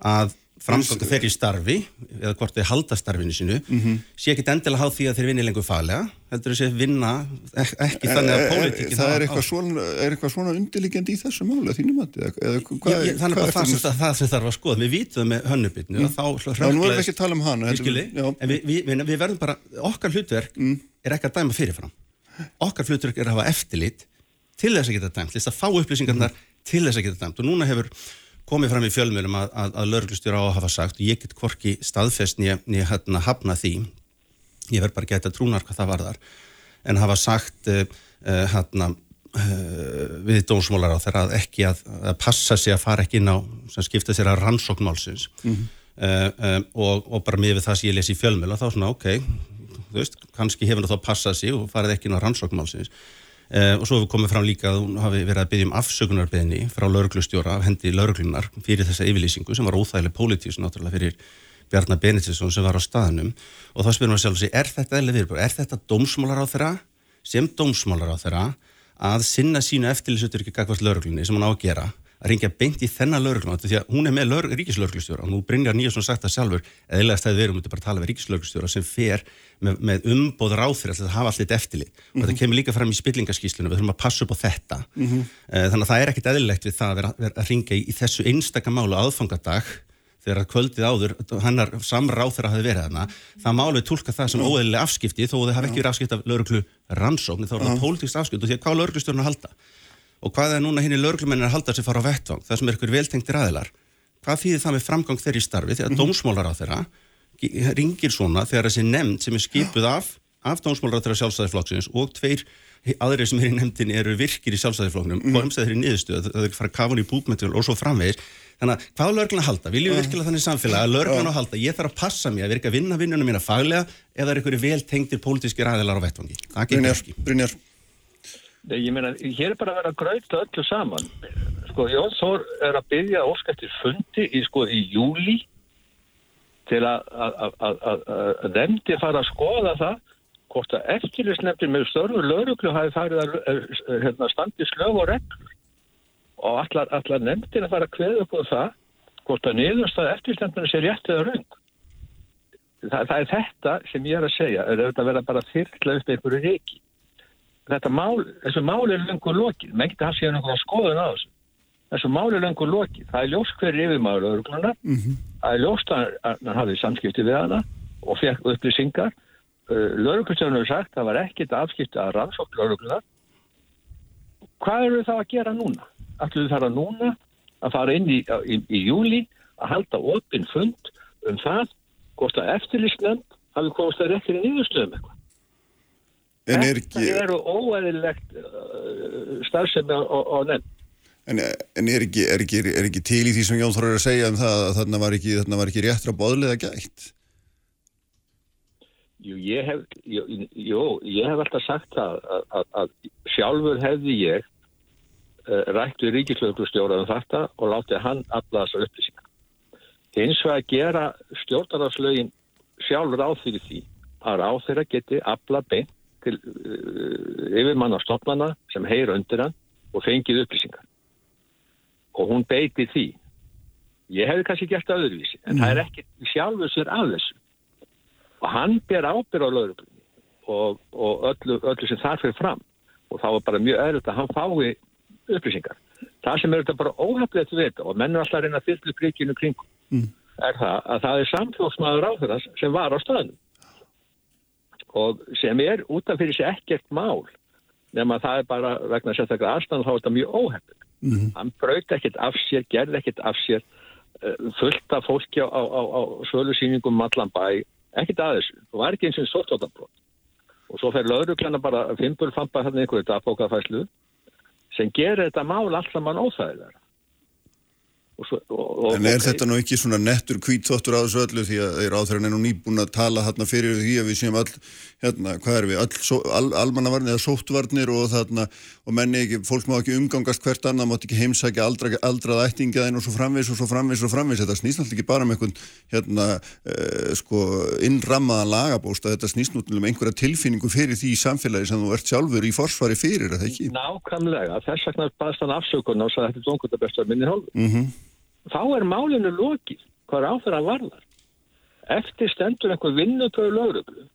að framganga þeirri starfi eða hvort þeir halda starfinu sinu mm -hmm. sé ekki endilega háð því að þeir vinni lengur faglega heldur þess að vinna ek ekki þannig að pólitíki það er eitthvað svona, svona undirliggjandi í þessu máli að þínum að þannig að það, það, það sem þarf að skoða við vítum með hönnubitnu mm. þá nú erum við ekki að tala um hana en við, við, við, við verðum bara okkar hlutverk mm. er ekki að dæma fyrirfram. Okkar hlutverk er að hafa eftirlit til þess að geta dæmt, til þess að fá upplýsingarnar til þess að geta dæmt. Og núna hefur komið fram í fjölmjölum að, að, að lauruglustjóra á að hafa sagt og ég get hvorki staðfest nýja hérna hafna því. Ég verð bara geta trúnar hvað það var þar en hafa sagt uh, uh, hérna uh, við dómsmólar á þeirra að ekki að, að passa sig að fara ekki inn á sem skipta sér að rannsóknmálsins mm -hmm. og, og bara með það sem ég lesi í fjölmjöl og þá svona ok, þú veist, kannski hefur það þá passað sig og farið ekki inn á rannsóknmálsins Uh, og svo hefur komið fram líka að hún hafi verið að byggja um afsökunarbeðni frá lauruglustjóra af hendi lauruglunar fyrir þessa yfirlýsingu sem var óþægileg pólitíus náttúrulega fyrir Bjarnar Benediktsson sem var á staðnum. Og þá spyrum við sjálf sig, er þetta eða viðbúr, er þetta dómsmálar á þeirra sem dómsmálar á þeirra að sinna sínu eftirlýsutur ekki gagvart lauruglunni sem hún á að gera að ringja beint í þennan laurugluna því að hún er með lög, ríkislauruglustjóra og nú Brynjar Nýjarsson sagt það sjálfur eða stæði verið um að bara tala með ríkislauruglustjóra sem fer með, með umbóð ráþur að hafa allir eftirli mm -hmm. og þetta mhm. kemur líka fram í spillingaskíslunum við þurfum að passa upp á þetta. Mm -hmm. þannig að það er ekkit eðlilegt við það að vera, vera að ringja í, í þessu einstakamálu aðfangadag þegar að kvöldið áður, hannar samráð þegar að hafi verið þarna, það málu tólka það sem óeðlilega afskipti þó að það hafi ekki verið afskipt af lauruglu rannsókn, þá er það pólitíkst afskipt og því að hvað lauruglustjórn að halda og hvað er núna hinn í lauruglumennin að halda sér fara á vettvang, það sem er ykkur veltengtir aðilar? Hvað þýðir það með framgang þeirri starfi þegar mm -hmm. dómsmólar á þeirra ringir svona þegar þessi nefnd sem er skipuð af, af dómsmólar á þeirra sjálfstæðiflokksins og tveir aðrið sem er í nefndin eru virkir í sjálfstæðiflokknum mm -hmm. og heimstæðir í niðurstöð, það er fara kafun í búkmentur og svo framvegis, þannig að hvað er lauruglan að halda? Viljum við virkilega þannig samfélag að lauruglan að halda? Ég þarf að passa mér að virka að vinna vinnunum mína faglega eða er ykkur vel tengtir pólitíski ræðilar á vettvangi, það getur ekki. Brynjar Ég meina, hér er bara að vera að gröita öllu saman. Sko, Jón Þór er að byggja óskættir fundi í, sko, í júli til að nefndi fara að skoða það hvort að eftirlisnefndir með störfu lauruglu hafi farið að eh, hérna, standi slög og reglur og allar, allar nefndir að fara að kveða upp á það hvort að niðurstað eftirlisnefndir sé rétt eða raung. Það, það er þetta sem ég er að segja, er að vera bara þyrkla upp einhverju reiki. Þetta mál, þessu mál er lengur lokið, mengt að það sé einhverja skoðun á þessu. Þessu mál er lengur lokið, það er ljóst hverju yfirmaður lauruglunar, mm -hmm. það er ljóst að hann hafði samskipti við hana og fekk upplýsingar Uh, Lörgustjónu hefur sagt að það var ekkit afskipt að rannsókn lörglunar. Hvað eru það að gera núna? Ætluðu það að núna að fara inn í, í, í júli að halda opinn fund um það hvort að eftirlýstlönd hafi komast að rektir í nýðustöðum eitthvað. En er ekki... Þetta eru óæðilegt uh, starfsemi og nefn. En, en er, ekki, er, ekki, er ekki til í því sem Jón Þorður að segja um það að þarna var ekki, þarna var ekki réttra bóðlega gætt? Jú, ég hef, jú, jú, ég hef alltaf sagt það að, að, að sjálfur hefði ég uh, rætt við ríkislauglustjóraðum þetta og látið hann alla þessar upplýsingar. Eins og að gera stjórnarháslögin sjálfur á því því að ráð þeirra geti afla beint til uh, yfirmann á stofnana sem heyr undir hann og fengið upplýsingar. Og hún beiti því. Ég hefði kannski gert öðruvísi, en mm. það er ekki sjálfur sér af þessu og hann ber ábyrð á lauruglunni og, og öllu, öllu sem þar fyrir fram og þá er bara mjög öðrugt að hann fái upplýsingar. Það sem er þetta bara óhefðilegt við þetta og menn er alltaf að reyna að fylgja príkinu kringum mm. er það að það er samfélgsmaður á þeirra sem var á stöðnum og sem er útaf fyrir sig ekkert mál nema það er bara vegna sérstaklega aðstæðan þá er þetta mjög óhefðilegt. Mm. Hann brauti ekkert af sér, gerði ekkert af sér uh, fullt af fólki á, á, á, á sölusýningum um allan bæ ekkit aðeins, það var ekki eins og sóttáttabrot og svo fer lauruglæna bara fimpulfampa hérna einhverju dagbókafæslu sem gerir þetta mál alltaf mann óþægilega Svo, og, en er okay. þetta nú ekki svona nettur kvítþóttur á þessu öllu því að áþæran er nú nýbúin að tala hérna fyrir því að við séum all, hérna, hvað er við, all, all, almannavarnir eða sóttvarnir og þarna, og menni ekki, fólk má ekki umgangast hvert annað, mátt ekki heimsækja aldra, aldrað ættingaðin og svo framvis og svo framvis og framvis, þetta snýst náttúrulega ekki bara um einhvern, hérna, eh, sko, innrammaðan lagabósta, þetta snýst náttúrulega um einhverja tilfinningu fyrir því í samfélagi sem þú ert sjálfur í forsvari fyrir, er það ekki? Nákvæmlega, þess vegna og. Mm þá er málinu lokið hvað áþur að varðar. Eftir stendur einhver vinnutöðu lögruglu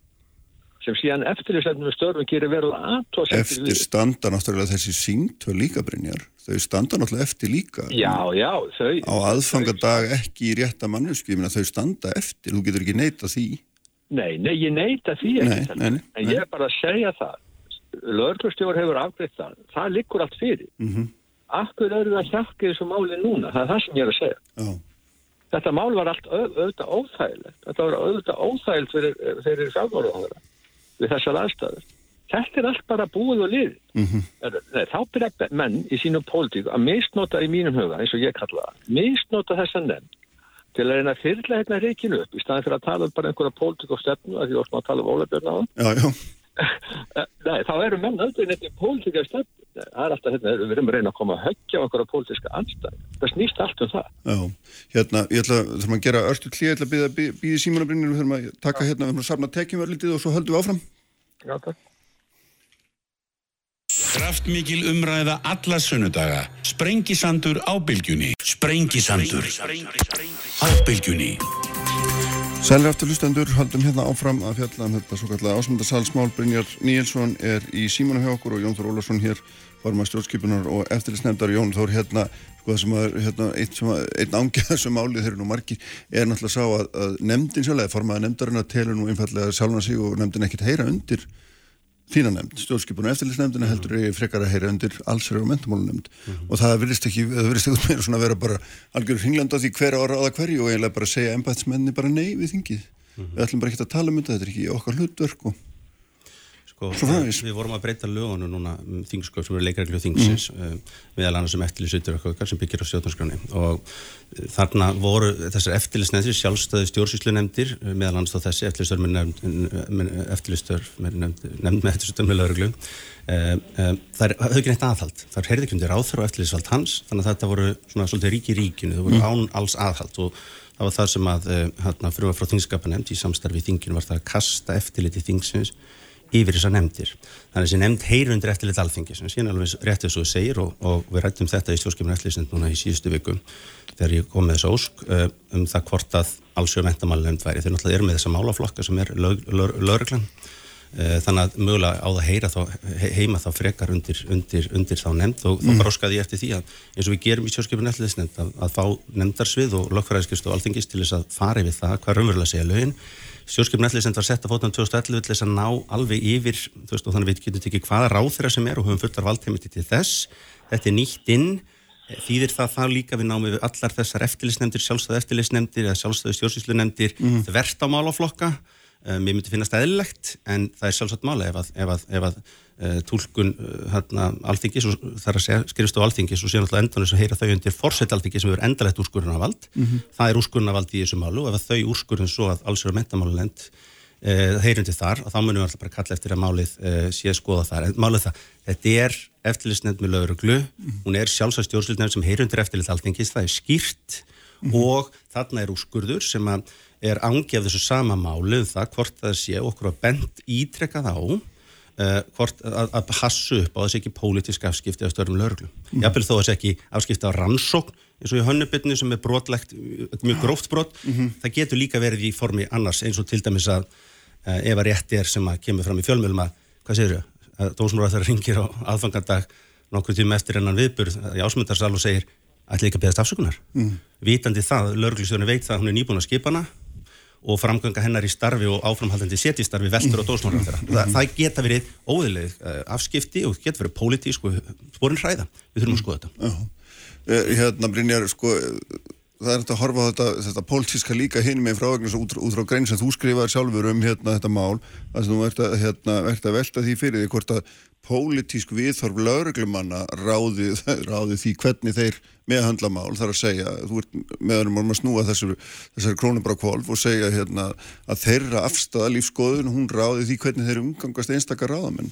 sem síðan eftir stendum við störfum gerir verið aðtóð eftir standa náttúrulega þessi síntöð líka Brynjar, þau standa náttúrulega eftir líka. Já, já, þau á aðfangadag ekki í rétta meina þau standa eftir, þú getur ekki neita því. Nei, nei, ég neita því nei, nei, en ég er bara að segja það. Lögrustjóður hefur afgriðt það. Það likur allt fyrir. Mm -hmm. Akkur eru það hjakkið þessu máli núna? Það er það sem ég er að segja. Já. Þetta mál var allt auðvitað óþægilegt. Þetta var auðvitað óþægilt fyrir, fyrir fjármáruðanverða við þessar aðstæður. Þetta er allt bara búið og lið. Mm -hmm. Þá byrja menn í sínum pólitíku að misnota í mínum huga, eins og ég kalla það, misnota þessa nefn til að reyna að fyrirlega hérna reykinu upp í staðin fyrir að tala um bara einhverja pólitíku og stefnu að því ætlum að tala um ólefjörna á. Já, já. Nei, þá eru menn auðvitað í pólitíka stefnu það er alltaf, hérna, við erum að reyna að koma að höggja okkur á pólitíska anstæð það snýst allt um það. Já, hérna, ég ætla, þurfum að gera örstu klíð, ég ætla að býða býði símunabrinnir við þurfum að taka hérna, við þurfum að samna tekjum örlítið og svo höldum við áfram. Já, takk. Kraftmikil umræða alla sunnudaga. Sprengisandur á bylgjunni. Sprengisandur. Á Sælri aftur hlustendur, haldum hérna áfram að fjalla um þetta svo kallega ásmundarsalsmál Brynjar Níelsson er í símanu hjá okkur og Jón Þór Ólarsson hér forma stjórnskipunar og eftirlisnefndar Jón Þór hérna, sko það sem að hérna, einn, einn ángjaðar sem málið þeir eru nú margir er náttúrulega sá að, að nefndin sjálf formaða nefndarinn að telur nú einfallega sjálfna sig og nefndin ekkert heyra undir þína nefnd, stjórnskipunar og eftirlisnefndina mm. heldur ég frekar að heyra undir allsverður og mentamólunemnd mm -hmm. og það verðist ekki, það verðist ekki meira svona að vera bara algjörður hringlanda því hver ára áða hverju og eiginlega bara segja ennbæðsmenni bara nei við þingið. Mm -hmm. Við ætlum bara ekki að tala um þetta, þetta er ekki okkar hlutverk og Sko, við vorum að breyta lögunu núna um þingskap sem eru leikreglu þingsins mm. uh, meðal annars um eftirlýsutur sem byggir á stjórnarskráni og uh, þarna voru þessar eftirlýsnefndir sjálfstöði stjórnsýslu nefndir uh, meðal annars þá þessi eftirlýstur með nefnd með eftirlýstur með lögreglu. Uh, það höfði ekki neitt aðhald. Það er herðið kjöndir áþur og eftirlýsvald hans þannig að þetta voru svona svolítið ríki ríkinu. Það voru mm. án alls aðhald og það var það sem að hérna, frumar frá þingskapanemnd í samstarfi í þinginu var það að kasta eftirliti þingsins yfir þessar nefndir. Þannig að þessi nefnd heyr undir eftirlit alþingi sem síðan alveg rétt þess að þú segir og, og við rættum þetta í stjórnskipinu eftirlitsnefnd núna í síðustu viku þegar ég kom með þessu ósk uh, um það hvort að allsjóð mentamáli nefnd væri. Þeir náttúrulega eru með þessa málaflokka sem er lögreglan uh, þannig að mögulega á það heyra þá, heima þá frekar undir, undir, undir þá nefnd og mm. þá bróskaði ég eftir því að eins og við gerum í stjórnskipinu eftirlitsnefnd að, að fá nefndarsvið og lögfræðiskristu alþingis til þess að fara við það hvað raunverulega segja lögin Stjórnskipin ætlisend var sett að fótum 2011 til þess að ná alveg yfir, veist, og þannig við getum tekið hvaða ráð þeirra sem er og höfum fullar valdheimiti til þess. Þetta er nýtt inn, þýðir það það líka við náum við allar þessar eftirlisnefndir, sjálfstöðu eftirlisnefndir eða sjálfstöðu stjórnsýslunemndir mm. þvert á málaflokka. Um, ég myndi finnast eðlilegt en það er sjálfsagt mála ef að, ef að, ef að tólkun uh, hérna, alþingis og þar að segja skrifstu á alþingis og síðan alltaf endan þess að heyra þau undir fórsett alþingis sem verður endalegt úrskurðunavald mm -hmm. það er úrskurðunavald í þessu málu og ef þau úrskurðun svo að alls eru mentamálulegnd uh, heyrundi þar og þá munum við alltaf bara kalla eftir að málið sé að skoða þar. En málið það, þetta er eftirlistnefnd með lauruglu, mm -hmm. hún er sjálfsagt uh, hvort að, að passu upp á þessi ekki pólitísk afskipti af störnum löglu. Mm. Jáfnvel þó þessi ekki afskipti á rannsókn eins og í hönnubitni sem er brotlegt, mjög gróft brot, mm -hmm. það getur líka verið í formi annars eins og til dæmis að uh, ef að rétti er sem að kemur fram í fjölmjölum að, hvað segir þau, að dósmóra það ringir á aðfangandag nokkur tíma eftir ennan viðburð í ásmundarsal og segir ætla ekki að beðast afsökunar. Mm. Vitandi það, lögurlistjóðinu veit það að hún er nýbúin að skipana og framganga hennar í starfi og áframhaldandi setjistarfi vestur og dósnóra Þa, það geta verið óðileg uh, afskipti og geta verið pólitísk og sporin hræða, við þurfum að skoða þetta. Já, eh, hérna Brynjar sko, það er þetta að horfa á þetta, þetta pólitíska líka hinn með frávegnis út, út frá grein sem þú skrifaði sjálfur um hérna þetta mál, að þú ert að, hérna, ert að velta því fyrir því hvort að pólitísk viðþorf lauruglumanna ráði, ráði því hvernig þeir meðhandla mál þar að segja, þú ert meðanum að snúa þessari, þessari krónubrakvolf og segja hérna að þeirra afstæða lífskoðun, hún ráði því hvernig þeir umgangast einstakar ráðamenn.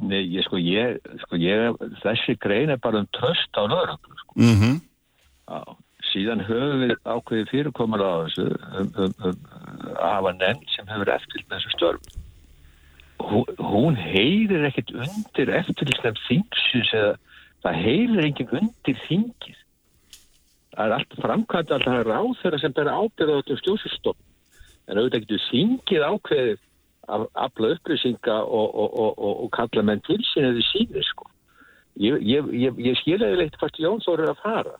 Nei, ég sko, ég, sko, ég, þessi grein er bara um tröst á lauruglu, sko. Mm -hmm. Síðan höfum við ákveðið fyrirkomar á þessu um, um, um, að hafa nefn sem hefur eftir þessu störf hún, hún heyrir ekkert undir eftirlýsnefn þingsins eða það heyrir enginn undir þingið. Það er allt framkvæmt alltaf er ráð þeirra sem ber ábyrða á þetta stjórnsistofn en auðvitað getur þingið ákveðið að afla upplýsinga og, og, og, og kalla menn til sín eða síni sko. Ég, ég, ég, ég skiljaði leitt hvort Jón Þór er að fara.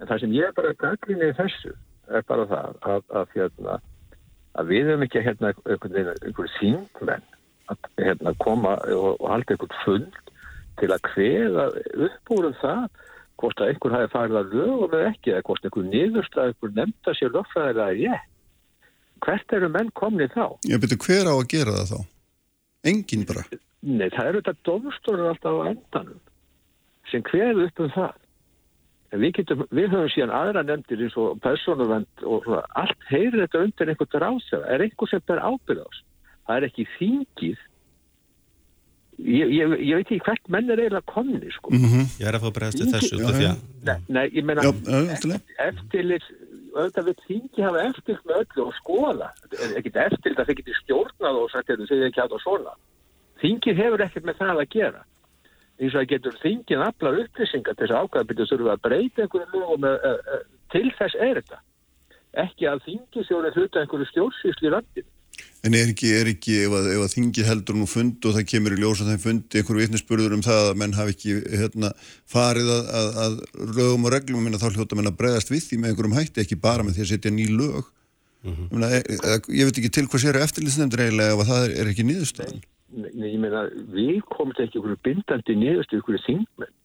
En það sem ég bara gaggrinni í þessu er bara það að, að, að, hérna, að við höfum ekki hérna einhvern veginn þingmenn að hérna, koma og, og halda einhvern fund til að hveða upp úr um það hvort að einhvern hafi farið að lögum eða ekki eða hvort einhvern niðurstað einhvern nefnda sér lögfræðilega er ég hvert eru menn komni þá? Ég byrju hver á að gera það þá? Engin bara? Nei, það eru þetta domstórun alltaf á endanum sem hveðu upp um það við, getum, við höfum síðan aðra nefndir eins og personuvend og allt heyrir þetta undir einhvern ráðsæða er einhver sem ber ábyrð ás það er ekki þingið ég, ég, ég veit ekki hvert menn er eiginlega konni sko. mm -hmm. ég er að fá bregðast til þessu já, ja. nei, nei, ég menna eftirlit auðvitað við þingi hafa eftirlit með öllu og skoða ekkert eftirlit að þeir geti stjórnað og sagt þetta segir ekki átt á svona þingið hefur ekkert með það að gera eins og það getur þingið aflar upplýsingar til þess að ákvæðabitið þurfa að breyta einhverju lögum uh, uh, til þess er þetta ekki að þingið þjóðin hluta einhverju stjórnsýsli í landinu En er ekki, er ekki ef að, að þingi heldur nú fund og það kemur í ljósa þeim fundi einhverju vitnisspurður um það að menn hafi ekki hérna, farið að, að, að lögum og reglum minna þá hljóta menn að bregðast við því með einhverjum hætti, ekki bara með því að setja ný lög. Mm -hmm. Menna, ég, e, e, ég veit ekki til hvað sér eftirlýsnefndir eiginlega ef það er, er ekki nýðustöðan. Nei, nei, ég meina, við komum til ekki einhverju bindandi nýðustöð, einhverju þingmenn.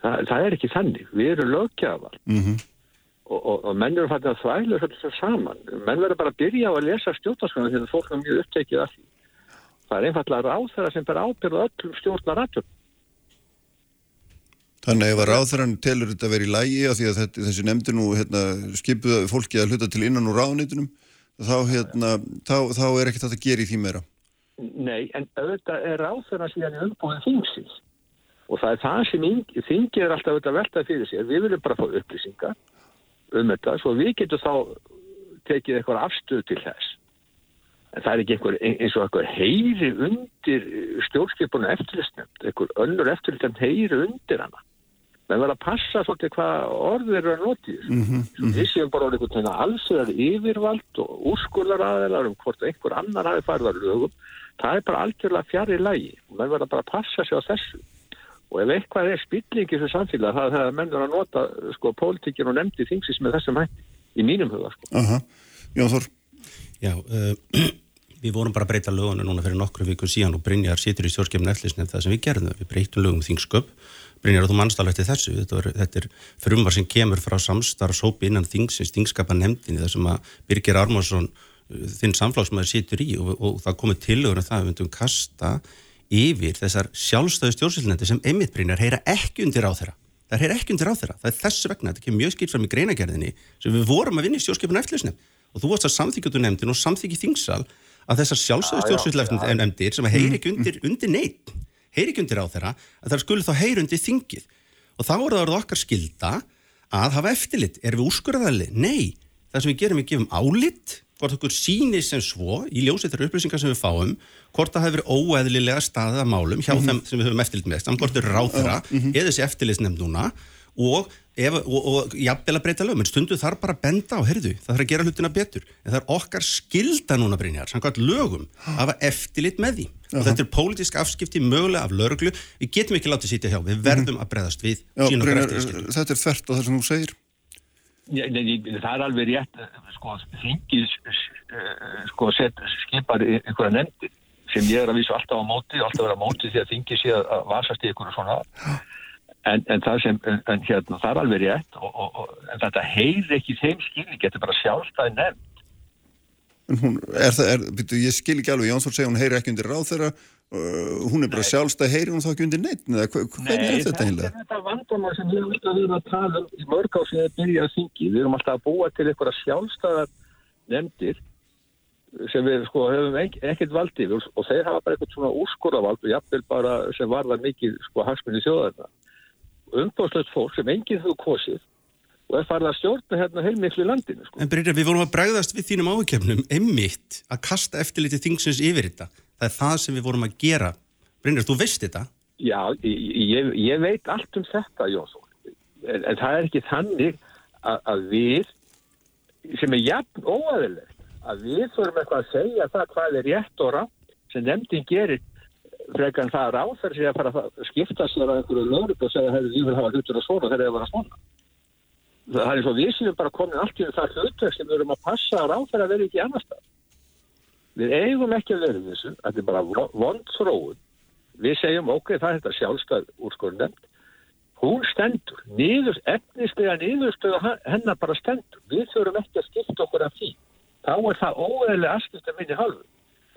Þa, það er ekki þannig. Við erum lögjafar. Mm -hmm og, og, og menn eru fættið að þvægla þetta saman. Menn verður bara að byrja á að lesa stjórnarskona að fólk er mjög upptekið af því. Það er einfallega ráþæra sem ber ábyrðu öllum stjórnarættum. Þannig ef að ráþæran telur þetta að vera í lægi af því að þetta, þessi nefndi nú hérna, skipuða fólki að hluta til innan úr ráðnitunum þá, hérna, þá, þá er ekkert þetta að gera í því meira. Nei, en auðvitað er ráþæran síðan í umbúið þingsins og það er það sem þingið er alltaf auðvitað veltað fyrir sér. Við viljum bara fá upplýsingar um þetta svo við getum þá tekið eitthvað afstöð til þess En það er ekki einhver, eins og einhver heyri undir stjórnskipuna eftirlistnefnd, einhver önnur eftirlistnefnd heyri undir hana. menn verða að passa svolítið hvað orður eru að noti þessu. Mm -hmm. Við séum bara einhvern veginn allsvegar yfirvald og úrskurðar aðeinar um hvort einhver annar hafi farið að lögum. Það er bara algjörlega fjari lægi menn verða bara að passa sig á þessu. Og ef eitthvað er spillingi fyrir samfélag það er það að menn verða að nota sko pólitíkin og nefndi þingsins með þessum hætti í mínum huga sko. Aha, Jón Þór. Já, uh, við vorum bara að breyta lögunu núna fyrir nokkru vikur síðan og Brynjar situr í stjórnskefni eftirlisnefn það sem við gerðum. Við breytum lögum þingsköp Brynjar og þú mannstala eftir þessu, þetta, var, þetta er frumvar sem kemur frá samstarfsópi innan þingsins, þingskapa nefndinni þar sem að Birgir Armarsson þinn samflagsmaður situr í og, og það komið tilögur að það við myndum kasta yfir þessar sjálfstöðu stjórnsýlnendi sem Emmitt Brynjar heyra ekki undir á þeirra það heyra ekki undir á þeirra, það er þessu vegna þetta kemur mjög skilt fram í greinagerðinni sem við vorum að vinna í stjórnskipinu eftirlisnefn og þú varst að samþykjatu nefndin og samþykji þingsal að þessar sjálfstöðu stjórnsýlnefndir sem heyri ekki undir, undir neitt heyri ekki undir á þeirra að það skulle þá heyri undir þingið. Og þá er það okkar skilda að hafa eftirlit, er við úrskurðarli? Nei, það sem við gerum, við gefum álitt hvort okkur síni sem svo í ljóseitar upplýsingar sem við fáum hvort það hefur óeðlilega staðið að málum hjá mm -hmm. þeim sem við höfum eftirlit með samt hvort þau ráð þeirra mm -hmm. eða þessi eftirlitsnefnd núna og, ef, og, og jafnvel að breyta lögum. En stundu þar bara að benda á, heyrðu, það þarf að gera hlutina betur. En það er okkar skilda núna Brynjar, samkvæmt lögum að hafa eftirlit með því. Og þetta er pólitísk afskipti mögulega af lauruglu við getum ekki látið sýtja hjá, við verðum að breyðast við Já, Brynjar, þetta er þert á það sem þú segir það er alveg rétt sko, þingið sko, skipar einhverja nefndir sem ég er að vísa alltaf á móti alltaf vera á móti því að þingið sé að vasast í einhverju svona. En, en það sem, en hérna, það er alveg rétt og, og, og, en þetta heyr ekki þeim skilning, þetta er bara sjálfstæði nefnd. En hún, er það, er, ég skil ekki alveg, Jónsson segja hún heyri ekki undir ráð þeirra, hún er bara sjálfstæð, heyri hún þá ekki undir neitt, eða hvernig er þetta einlega? Nei, þetta er vandamál sem við verið að tala um í mörg á sem við byrjaðum að þingi, við erum alltaf að búa til einhverja sjálfstæðar nefndir sem við sko hefum ekkert valdið og þeir hafa bara eitthvað svona úrskorðavald og jafnvel bara sem varða mikið sko hagsmunni þjóðarna. Umbáðslögt fólk sem enginn þú kosið og er farið að stjórna hérna heilmiklu landinu. Sko. En Brynjar, við vorum að bregðast við þínum ákjöfnum einmitt að kasta eftirliti þingsins yfir þetta. Það er það sem við vorum að gera. Brynjar, þú veist þetta? Já, ég, ég veit allt um þetta, Jónsson. En, en það er ekki þannig að, að við, sem er jafn óæðilegt, að við þurfum eitthvað að segja það hvað er rétt og rátt sem nefndin gerir frekar en það ráþar sig að fara að skipta sér á einhverju lögur og segja að það er að hafa hlutur að svona þegar það er að svona það er eins og við séum bara komin allt í það hlutverk sem við erum að passa að ráðfæra að vera ekki annar stað. Við eigum ekki að vera þessu, þetta er bara vond þróun. Við segjum ok, það er þetta sjálfstæð úrskornend. Hún stendur, nýður, efnislega nýðurstöðu hennar bara stendur. Við þurfum ekki að skipta okkur af því. Þá er það óeðlega aðskipta minni halvu.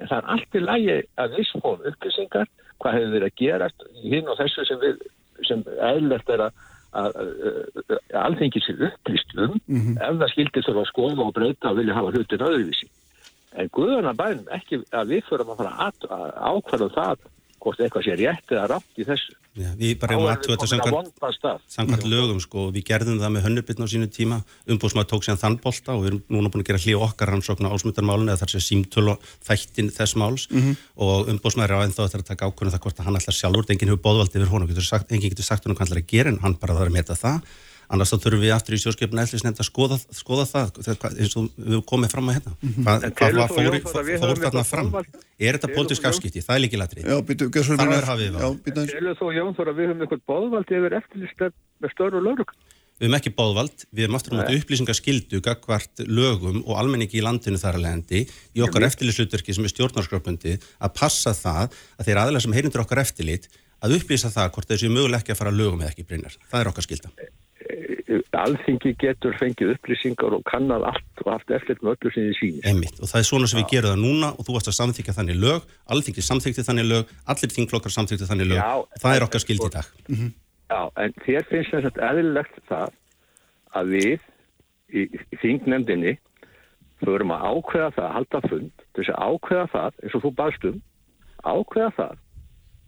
En það er allt í lægi að við spóðum upplýsingar, hvað hefur verið að gera hinn og þessu sem, við, sem eðlert er að alþengið sér upplýst um mm -hmm. ef það skildir þurfa að skoða og breyta og vilja hafa hlutin öðruvísi. En Guðurna bænum ekki að við fyrir að fara að ákvæða um það hvort eitthvað sé rétt eða rátt í þessu. Já, við bara erum aðtöða þetta samkvæmt lögum sko og við gerðum það með hönnubitn á sínu tíma. Umbúðsmaður tók sér þann bolta og við erum núna búin að gera hlið okkar rannsókn á ásmutarmálun eða þar sé símtölu þættin þess máls. Mm -hmm. og umbúðsmaður er á ennþá þetta að taka ákvörðum það hvort að hann ætlar sjálfur, enginn hefur bóðvald yfir honum, enginn getur sagt honum hvað hann ætlar að gera en hann bara þarf að meta það annars þá þurfum við aftur í sjóskipinu eðlisnefnd að skoða, skoða það eins og við komum fram að hérna. Mm -hmm. hvað, hvað var fór, fór þarna fram? er þetta pólitísk afskipti, það er líki latri það er hafið Telur þú Jón Þóra við höfum eitthvað bóðvald yfir eftirlýstöð með störu lögur Við höfum ekki bóðvald, við höfum aftur náttúrulega upplýsingaskildu gagvart lögum og almenningi í landinu þar að leðandi í okkar eftirlýsutverki sem er stjórnarskröpundi að passa það að þeir aðlega sem heyrindur okkar eftirlýt að upplýsa það hvort þessi möguleg ekki að fara lögum eða ekki breynar. Það er okkar skilda alþingi getur fengið upplýsingar og kannad allt og haft eftir með öllu sem þið sýnir. Emmitt og það er svona sem við gerum það núna og þú varst að samþykja þannig lög, alþingi samþykti þannig lög, allir þingflokkar samþykti þannig lög Já, það er okkar skild í dag. Mm -hmm. Já, en þér finnst þess að eðlilegt það að við í, í þingnefndinni förum að ákveða það, að halda fund, þess að ákveða það, eins og þú baðstum, ákveða það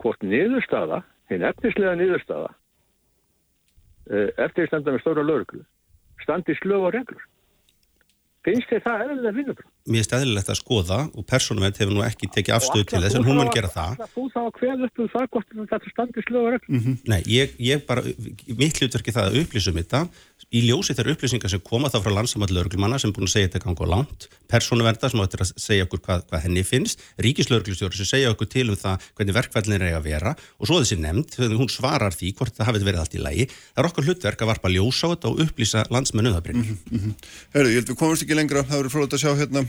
hvort niðurstaða, hinn efnislega niðurstaða Eh, eftirstanda með stóra lauruglu standi slög og reglur Finnst þið það eðlilega vinnubröð? Mér er stæðilegt að skoða og persónument hefur nú ekki tekið afstöðu til þess en hún mun gera það. Þú þá að hverja upp um það hvort þetta standið slögur öll? Mm -hmm. Nei, ég, ég bara, mitt hlutverki það að upplýsum þetta í ljósi þeirra upplýsingar sem koma þá frá landsamallaurugljumanna sem er búin að segja þetta gangu á langt, persónuverndar sem áttir að segja okkur hvað, hvað henni finnst, ríkislauruglustjóri sem segja okkur til um það hvernig verkvællin er að vera og svo þessi nefnd, hún svarar því hvort það hafið verið allt í lægi. Það er okkar hlutverk að varpa ljós á þetta og upplýsa landsmennu það mm -hmm. Herðu, ég held við komumst ekki lengra, það verður frólægt að sjá hérna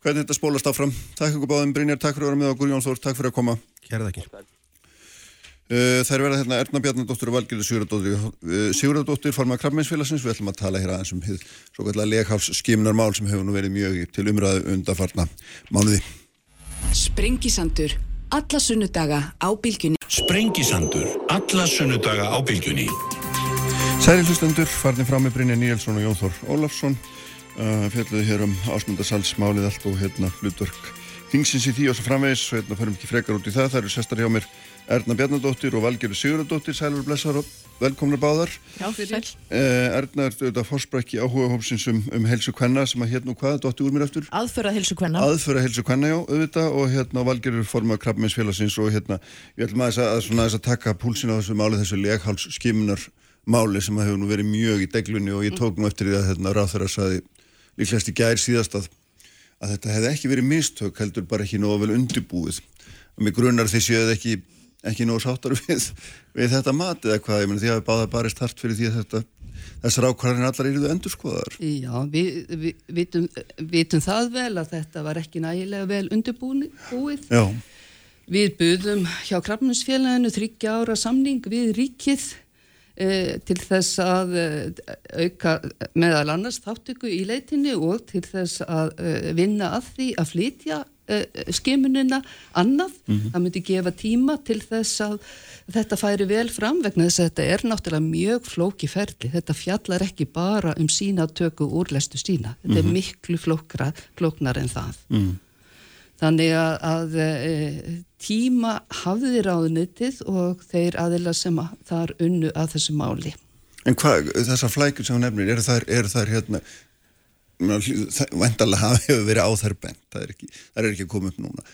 hvernig þetta spólast áfram. Takk ykkur báðum Brynjar, takk fyrir að vera með okkur Jón Þór, takk fyrir að koma. Kjærðakir. Uh, það er verið hérna Erna Bjarnadóttir og Valgirður Sigurðardóttir. Uh, Sigurðardóttir formar krabmeinsfélagsins, við ætlum að tala hér aðeins um hér svo kallar leghálsskimnar mál sem hefur nú verið mjög til umræðu undarfarna mánuði. Sprengisandur, alla sunnudaga á bylgjunni. Sprengisandur, alla sunnudaga á bylgjunni. Særi hlustendur, farnir frá með Brynja Níelsson og Jón Þór Ólafsson uh, fjalluði hér um ásmundarsalsmálið allt og hérna hlutverk þingsins í því og svo framvegis. Og hérna förum ekki frekar út í það. Það eru sestar hjá mér Erna Bjarnadóttir og Valgerður Sigurðardóttir. Sælur Blessar og velkomna báðar. Já, fyrir. Uh, Erna er auðvitað fórsprækki áhuga hópsins um, um helsu kvenna sem að hérna og hvað, dótti úr mér eftir Aðföra helsu kvenna. Aðföra helsu kvenna, já, auðvitað. Og hérna Valgerður formar krabbmeinsfélagsins og hérna ég ætlum að, að, að, að taka púlsina á þessu máli þessu legháls skimunar máli sem hefur nú verið mjög í deglunni og ég tók nú eftir því að hérna, ráþur að saði líklegast í gær síðast að, að þetta hefði ekki verið mistök heldur bara ekki nógu vel undirbúið. Og mig grunnar því séu ekki, ekki nógu sáttar við, við þetta mat eða hvað, ég menn því að báða barist hart fyrir því að þetta þessar ákvarðin allar eruðu endur skoðar Já, við, við vitum, vitum það vel að þetta var ekki nægilega vel undirbúið Já. Við buðum hjá Krafnusfélaginu þryggja ára samning við ríkið til þess að auka meðal annars þáttöku í leitinni og til þess að vinna að því að flytja skimunina annað. Mm -hmm. Það myndi gefa tíma til þess að þetta færi vel fram vegna þess að þetta er náttúrulega mjög flóki ferli. Þetta fjallar ekki bara um sína töku úrlestu sína. Þetta mm -hmm. er miklu flókra, flóknar en það. Mm -hmm. Þannig að, að e, tíma hafði ráðnitið og þeir aðila sem að þar unnu að þessu máli. En hvað, þessar flækur sem þú nefnir, eru þær, er þær hérna, vendalega hefur verið á þær bent, það er ekki, það er ekki að koma upp núna.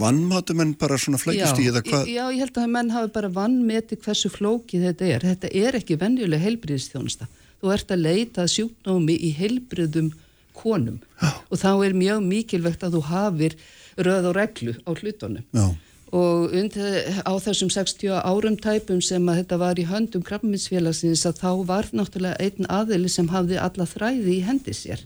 Vannmátu menn bara svona flækist í eða hvað? Já, ég held að menn hafi bara vannmeti hversu flókið þetta er. Þetta er ekki venjuleg heilbriðstjónusta. Þú ert að leita sjúknómi í heilbriðum konum Já. og þá er mjög mikilvægt að þú hafir röð og reglu á hlutunum Já. og undir, á þessum 60 árum tæpum sem að þetta var í höndum krabbminsfélagsins að þá var náttúrulega einn aðili sem hafði alla þræði í hendi sér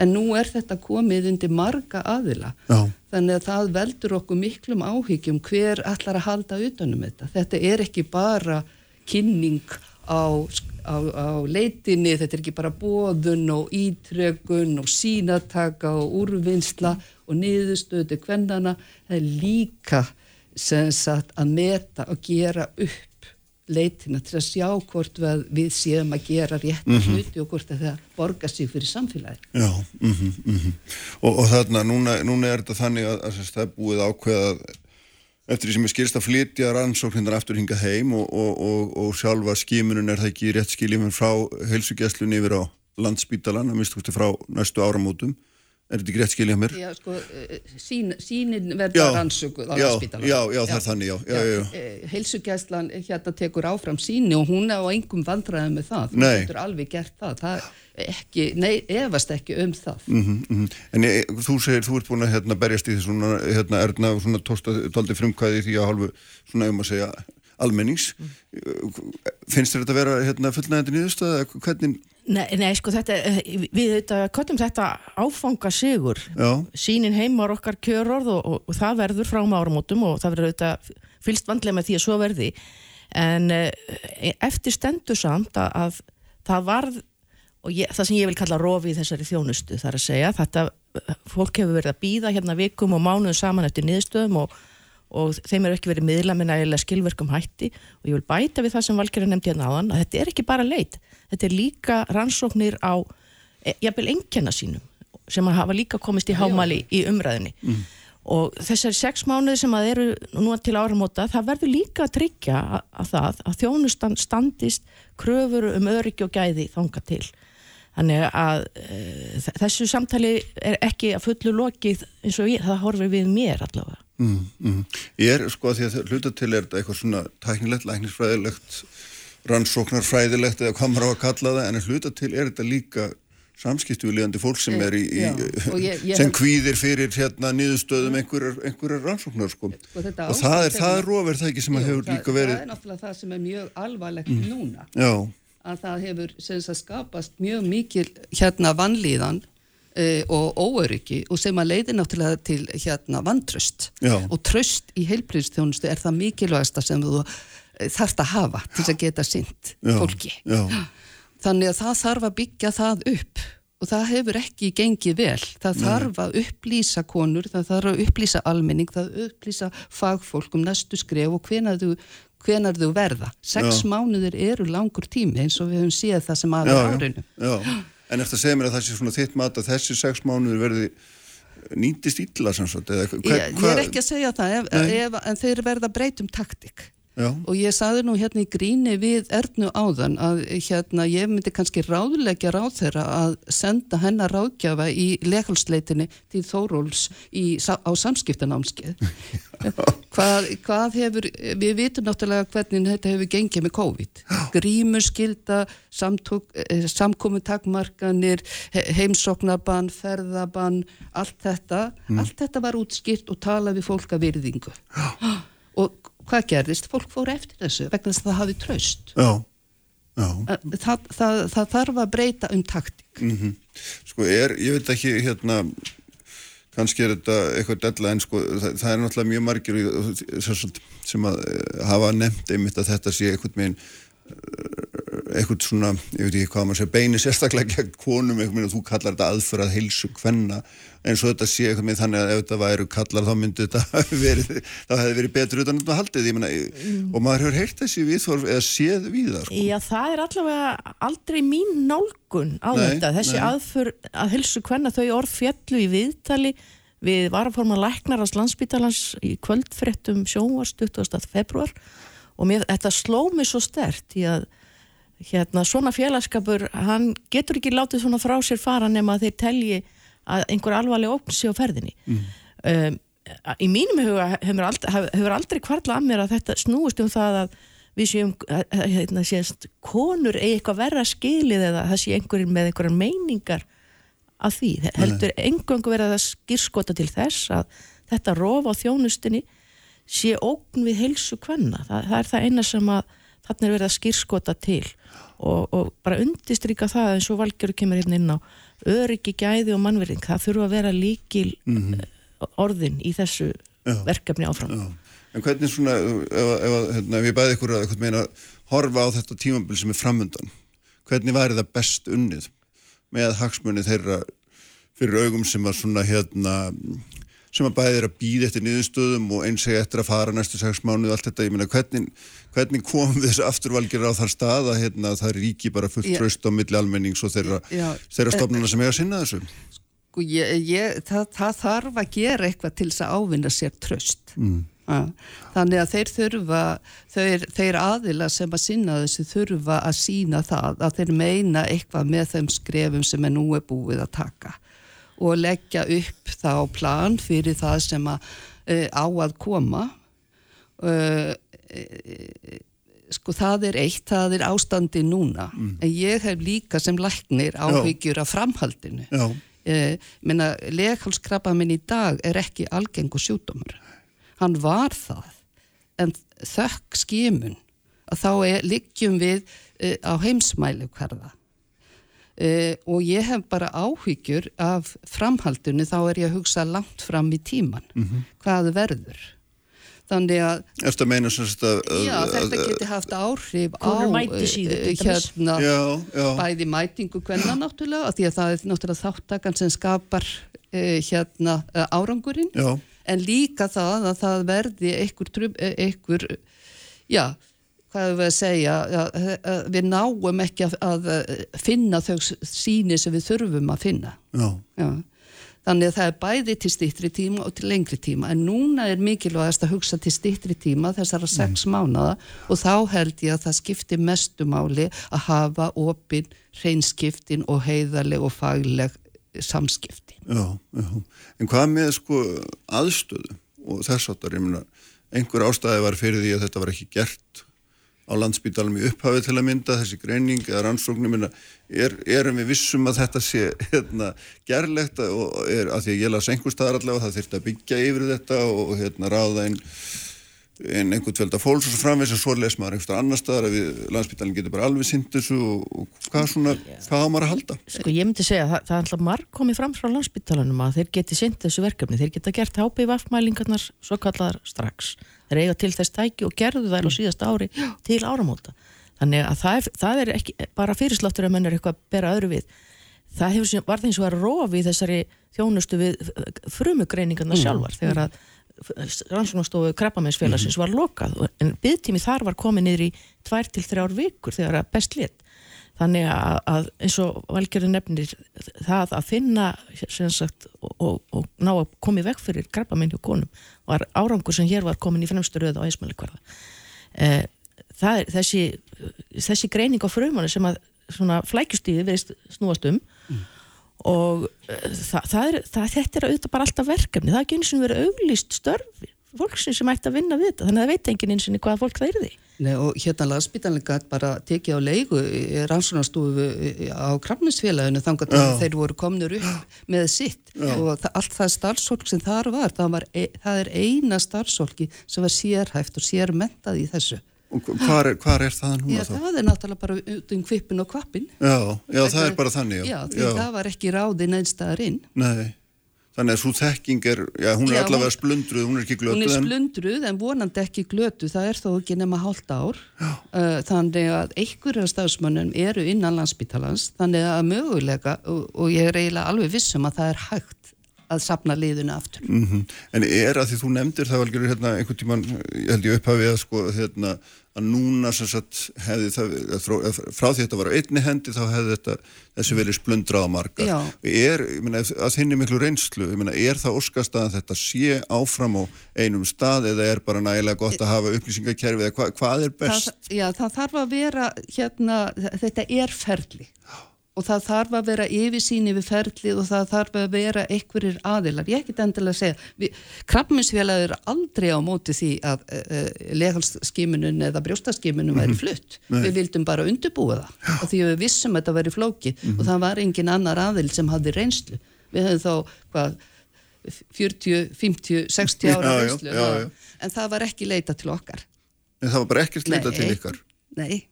en nú er þetta komið undir marga aðila Já. þannig að það veldur okkur miklum áhyggjum hver allar að halda utanum þetta þetta er ekki bara kynning á Á, á leitinni, þetta er ekki bara bóðun og ítrekun og sínataka og úrvinnsla og niðurstöðu kvennana, það er líka sem sagt að meta og gera upp leitina til að sjá hvort við séum að gera rétt mm -hmm. hluti og hvort það borgar sig fyrir samfélagi. Já, mm -hmm, mm -hmm. Og, og þarna, núna, núna er þetta þannig að, að það er búið ákveðað eftir því sem er skilst að flytja rannsóknindar aftur hingað heim og, og, og, og sjálfa skimunum er það ekki rétt skiljum frá helsugjastlunni yfir á landsbítalan að mistu frá næstu áramótum er þetta ekki rétt skiljað mér? Já, sko, sín, sínin verður rannsókuð á landsbítalan Já, já, það er þannig, já, já, já, já. Helsugjastlan hérna tekur áfram síni og hún er á engum vandræði með það, þú getur alveg gert það, það ekki, nei, efast ekki um það mm -hmm, mm -hmm. En e, þú segir, þú ert búin að hérna, berjast í því svona, hérna, erna svona tóldi frumkvæði því að hálfu svona um að segja almennings. Finnst þér þetta að vera hérna, fullnægandi nýðustöð, hvernig? Nei, nei, sko þetta, við kottum þetta áfanga sigur Já. sínin heimar okkar kjörorð og, og, og það verður frá áramótum og það verður þetta fylst vandlega með því að svo verði. En eftir stendur samt að, að það varð og ég, það sem ég vil kalla rofi í þessari þjónustu þar að segja, þetta fólk hefur verið að býða hérna vikum og mánuðu saman eftir niðurstöðum og, og þeim er ekki verið miðla með nægilega skilverkum hætti og ég vil bæta við það sem Valgerður nefndi hérna áðan að þetta er ekki bara leit, þetta er líka rannsóknir á, e, jafnvel engjana sínum sem hafa líka komist í hámali í umræðinni mm. og þessari sex mánuði sem að eru nú til áramóta, það verður líka að tryggja að, að það að þjónustan standist kröfur um öryggi og gæði þanga til Þannig að e, þessu samtali er ekki að fullu lokið eins og ég, það horfir við mér allavega. Mm, mm. Ég er sko að því að hluta til er þetta eitthvað svona tæknilegt, læknisfræðilegt, rannsóknarfræðilegt eða hvað maður á að kalla það en hluta til er þetta líka samskiptu við liðandi fólk sem er í, í ég, ég sem kvíðir fyrir hérna niðurstöðum einhverjar, rannsóknar sko. Sko, og það er, það er róver það ekki sem að hefur líka verið Það er náttúrulega það sem er mjög alvarlegt mm. núna Já. að það hefur sagt, skapast mjög mikil hérna vannlíðan uh, og óöryggi og sem að leiði náttúrulega til hérna vantröst Já. og tröst í heilbríðstjónustu er það mikilvægasta sem þú þarfst að hafa til að geta sint fólki Já. Þannig að það þarf að byggja það upp og það hefur ekki gengið vel. Það Nei. þarf að upplýsa konur, það þarf að upplýsa almenning, það þarf að upplýsa fagfólk um næstu skref og hvenar þú, hvenar þú verða. Sex já. mánuðir eru langur tími eins og við höfum séð það sem aðra árinu. En eftir að segja mér að það sé svona þitt mat að þessi sex mánuðir verði nýtist ítla samsagt. Ég, ég er ekki að segja það, ef, ef, en þeir verða breytum taktik. Já. og ég saði nú hérna í gríni við Ernu áðan að hérna ég myndi kannski ráðleggja ráð þeirra að senda hennar ráðgjafa í lekalsleitinni til Þóróls í, á samskiptanámskeið. Hvað, hvað hefur við vitum náttúrulega hvernig þetta hefur gengið með COVID. Grímuskylda eh, samkomi takmarkanir heimsoknabann, ferðabann allt þetta, mm. allt þetta var útskilt og talað við fólk að virðingu. Og hvað gerðist? Fólk fór eftir þessu vegna þess að það hafi tröst. Já, já. Það, það, það þarf að breyta um taktík. Mm -hmm. Sko er, ég veit ekki hérna, kannski er þetta eitthvað della en sko það, það er náttúrulega mjög margir sem að eh, hafa nefnt einmitt að þetta sé eitthvað meginn eitthvað svona, ég veit ekki hvað maður sé beini sérstaklega gegn konum eitthvað, þú kallar þetta aðförað heilsu hvenna eins og þetta sé eitthvað með þannig að ef þetta væru kallar þá myndi þetta verið þá hefði verið betur utan að haldið mena, mm. og maður hefur heyrt þessi viðþorf eða séð við það sko. Já það er allavega aldrei mín nálgun á nei, þetta þessi nei. aðför að heilsu hvenna þau orð fjallu í viðtali við varaforma læknarast landsbítalans í kvöldfrettum sjónvast 20. februar og mér, þetta sló mig svo stert í að hérna, svona félagskapur hann getur ekki látið svona frá sér fara nema að þeir telji að einhver alvarleg ópn sé á ferðinni. Mm. um, í mínum huga hefur aldrei, hefur aldrei kvarla að mér að þetta snúist um það að við séum, hérna, séumst konur eigi eitthvað verra skilið eða það sé einhverjum með einhverjar meiningar af því, heldur engöngu verið að skýrskota til þess að þetta rof á þjónustinni sé ógn við heilsu kvenna. Það, það er það eina sem að þarna er verið að skýrskota til og, og bara undistrykka það eins og valgjörðu kemur hérna inn á öryggi, gæði og mannverðing það þurfa að vera líkil mm -hmm. orðin í þessu já, verkefni áfram já. En hvernig svona ef, ef, hérna, ef ég bæði ykkur að meina, horfa á þetta tímambil sem er framöndan hvernig væri það best unnið með hagsmunni þeirra fyrir augum sem að svona hérna sem að bæðir að býða eftir niðurstöðum og eins og eftir að fara næstu sex mánuð og allt þetta, ég meina hvernig, hvernig komum við þessu afturvalgir á þar stað að hérna, það ríki bara fullt yeah. tröst á milli almennings og þeirra, þeirra stofnuna sem er að sinna þessu? Sko ég, ég, það, það þarf að gera eitthvað til þess að ávinna sér tröst mm. þannig að þeir þurfa þeir, þeir aðila sem að sinna þessu þurfa að sína það að þeir meina eitthvað með þeim skrefum sem er nú er búið að taka. Og leggja upp þá plan fyrir það sem að, uh, á að koma. Uh, sko það er eitt, það er ástandi núna. Mm. en ég hef líka sem læknir áhyggjur af framhaldinu. Menna leghálskrabba minn í dag er ekki algengur sjúdómur hann var það. En þökk skimun að þá er, liggjum við á heimsmælu hverða Uh, og ég hef bara áhyggjur af framhaldinu þá er ég að hugsa langt fram í tíman mm -hmm. hvað verður þannig að, að, að já, þetta geti haft áhrif á uh, hérna já, já. bæði mætingu hvenna náttúrulega því að það er náttúrulega þáttakann sem skapar uh, hérna árangurinn en líka það að það verði einhver, einhver já hvað er við að segja, við náum ekki að, að finna þau síni sem við þurfum að finna. Já. Já. Þannig að það er bæði til stittri tíma og til lengri tíma en núna er mikilvægast að hugsa til stittri tíma þessara sex mánada og þá held ég að það skiptir mestu máli að hafa opinn, hreinskiptin og heiðarleg og fagleg samskipti. Já, já. En hvað með sko aðstöðu og þess meina, einhver ástæði var fyrir því að þetta var ekki gert á landsbítalum í upphafi til að mynda þessi greining eða rannsóknum er, erum við vissum að þetta sé hérna, gerlegt og er að því að ég las einhver staðar allavega það þurfti að byggja yfir þetta og hérna ráða einn en einhvern tvölda fólks og framvegs að svo les maður einhverstað annar staðar að við landsbyttalinn getur bara alveg sýnt þessu og, og hvað svona, hvað á maður að halda? Sko ég myndi segja að það, það er alltaf marg komið fram frá landsbyttalannum að þeir geti sýnt þessu verkefni, þeir geta gert HPV-mælingarnar svo kallar strax. Þeir eiga til þess tæki og gerðu þær á síðast ári til áramóta. Þannig að það er, það er ekki bara fyrirsláttur að menn er eitthvað að bera öðru við. Það hefur, var það eins og að rofi þessari þjónustu við frumugreiningarna sjálfar þegar að rannsóknastofu krabbamennsfélagsins var lokað en byggtími þar var komið niður í tvær til þrjár vikur þegar að best lit þannig að, að eins og valgjörðu nefnir það að finna sagt, og, og, og ná að komið vekk fyrir krabbamenn hjá konum var árangur sem hér var komin í fremsturöðu á eismælikvarða er þessi, þessi greining á frumunni sem að flækjustíði verið snúast um og eh, það, það er, það, þetta er auðvitað bara alltaf verkefni, það er ekki eins og verið auglýst störfi, fólksinn sem ætti að vinna við þetta þannig að það veit enginn eins og hvaða fólk það er því Nei og hérna landsbytalega bara tekið á leigu rannsónastofu á krafnisfélaginu þannig að þeir voru komnur upp með sitt. Já. og það, allt það starfsólk sem þar var, það, var, e, það er eina starfsólki sem var sérhæft og sérmentað í þessu hvar er, hvar er það núna já, þá? Já, það er náttúrulega bara út um kvipin og kvapin. Já, já það er bara þannig. Já, já því já. það var ekki ráðin einstaðar inn. Nei, þannig að svo þekking er, já, hún er allavega splundruð, hún er ekki glötuð. Hún er splundruð en, en vonandi ekki glötuð, það er þó ekki nema hálft ár. Uh, þannig að einhverja stafsmönnum eru innan landsbytalans, þannig að mögulega, og, og ég er eiginlega alveg vissum að það er hægt að sapna liðinu aftur. Mm -hmm. En er að því þú nefndir það vel hérna, einhvern tíman, ég held ég upphafið að sko hérna, að núna sagt, það, frá því að þetta var á einni hendi þá hefði þetta þessi verið splundrað á margar. Er, myna, að þinni miklu reynslu, myna, er það óskast að þetta sé áfram á einum stað eða er bara nægilega gott að hafa upplýsingakerfið eða hva, hvað er best? Það, já, það þarf að vera, hérna, þetta er ferli. Já og það þarf að vera yfirsýn yfir ferlið og það þarf að vera einhverjir aðilar. Ég get endilega að segja, krabbminsfélagið er aldrei á móti því að uh, eh, eh, legalskiminun eða brjóstaskiminun væri mhm. flutt. Mm -hmm. Við vildum bara undirbúa það Já. og því við vissum að þetta væri flókið mm -hmm. og það var engin annar aðil sem hafði reynslu. Við höfum þá hvað 40, 50, 60 ára já, reynslu já, já, en það var ekki leita til okkar. En það var bara ekkert leita nei, til ykkar? Nei,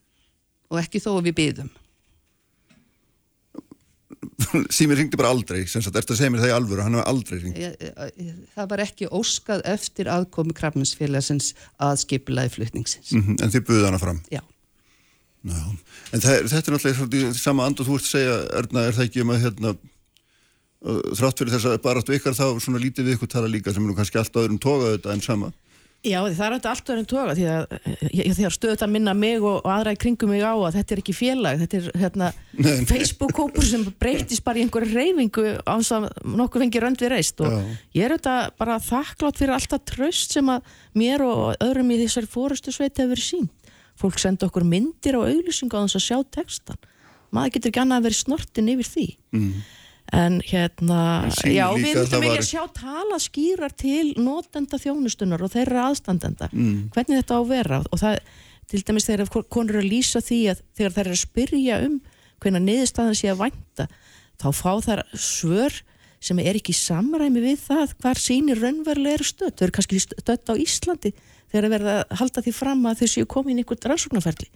og ekki þó að við byðum. Símir ringdi bara aldrei sem sagt, eftir að segja mér það í alvöru, hann hefði aldrei ringt Það var ekki óskað eftir aðkomi krafninsfélagsins að skipilaði flutningsins. Mm -hmm, En þið buðið hana fram? Já. Ná, En það, þetta er náttúrulega sama and og þú ert að segja, Erna, er það ekki um að hérna, þrátt fyrir þess að bara áttu ykkar þá svona lítið við ykkur tala líka sem nú kannski alltaf öðrum tóka þetta en sama Já, það er alltaf öðrum toga því að eh, því að stöðut að minna mig og, og aðra í kringum mig á að þetta er ekki félag, þetta er hérna, Facebook-kópur sem breytist bara í einhverju reyfingu á þess að nokkuð fengi rönd við reist og Já. ég er auðvitað bara þakklátt fyrir alltaf tröst sem að mér og öðrum í þessari fórustu sveiti hefur verið sínt. Fólk senda okkur myndir og auglýsingu á þess að sjá textan. Maður getur ekki annað að vera snortin yfir því. Mm en hérna, já, við myndum vilja var... sjá tala skýrar til notenda þjónustunar og þeirra aðstandenda. Mm. hvernig þetta á að vera? Og það, til dæmis þegar konur eru að lýsa því að þegar þeir eru að spyrja um hvernig niðurstaðan sé að vænta þá fá þær svör sem er ekki samræmi við það hvar sínir raunverulega eru stödd. Þau eru kannski stödd á Íslandi þegar þeir verða að halda því fram að þau séu komið í einhvern rannsóknarferli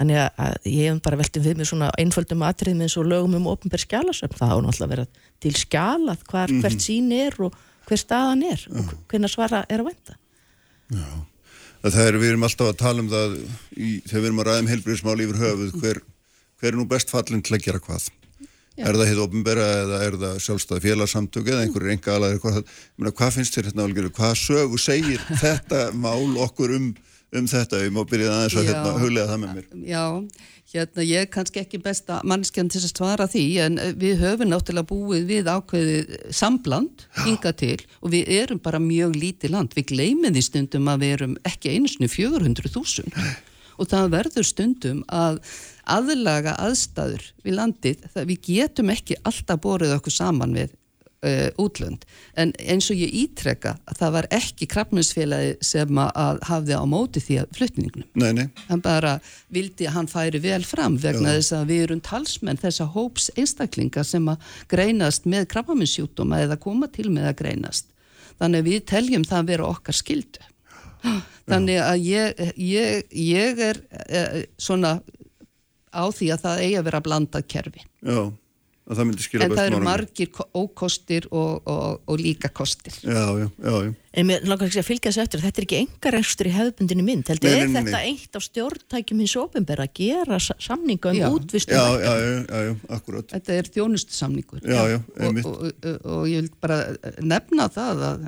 Þannig að ég hef bara veltið við með svona einföldum atriðum eins og lögum um ofnbær skjálasöfn. Það hafa náttúrulega verið til skjálað hvar, mm -hmm. hvert sín er og hver staðan er Já. og hvernig svara er að venda. Já, það er, við erum alltaf að tala um það í, þegar við erum að ræða um heilbríðismál yfir höfuð, hver, hver er nú best fallin til að gera hvað? Já. Er það hitt ofnbæra eða er það sjálfstæði félagsamtöku eða einhverjir enga alaðir? Hvað, hvað finnst þér hérna, hvað sögu segir þetta mál okkur um um þetta um og byrjaði aðeins að hérna, huglega það með mér. Já, hérna ég er kannski ekki besta mannskjan til að svara því en eh, við höfum náttúrulega búið við ákveðið sambland hinga til og við erum bara mjög lítið land. Við gleymið því stundum að við erum ekki einsinu 400.000 og það verður stundum að aðlaga aðstæður við landið. Það, við getum ekki alltaf borið okkur saman við uh, útlönd. En eins og ég ítrekka að það var ekki krafninsfélagi sem að, hafði á móti því að flutningnum. Nei, nei, hann bara vildi að hann færi vel fram vegna þess að við erum talsmenn þessa hóps einstaklinga sem að greinast með krabbaminsjúkdóma eða koma til með að greinast. Þannig að við teljum það að vera okkar skildu þannig að ég, ég, ég er eh, svona á því að það eigi að vera blandað kerfi. Já, að það myndi skila en það eru margir ko- ókostir og, og, og líka kostir Já, já, já, já. En mér langar ekki að fylgja þessu eftir, þetta er ekki engarekstur í hefðbundinu mynd, heldur Nei, er nei, nei, þetta eitt af stjórntækjum hins ofinbera að gera sa- samninga um Já. útvistun Já, já, já, já, já, akkurat. Þetta er þjónustusamningur. Já, já, og, einmitt. og, og, og ég vil bara nefna það að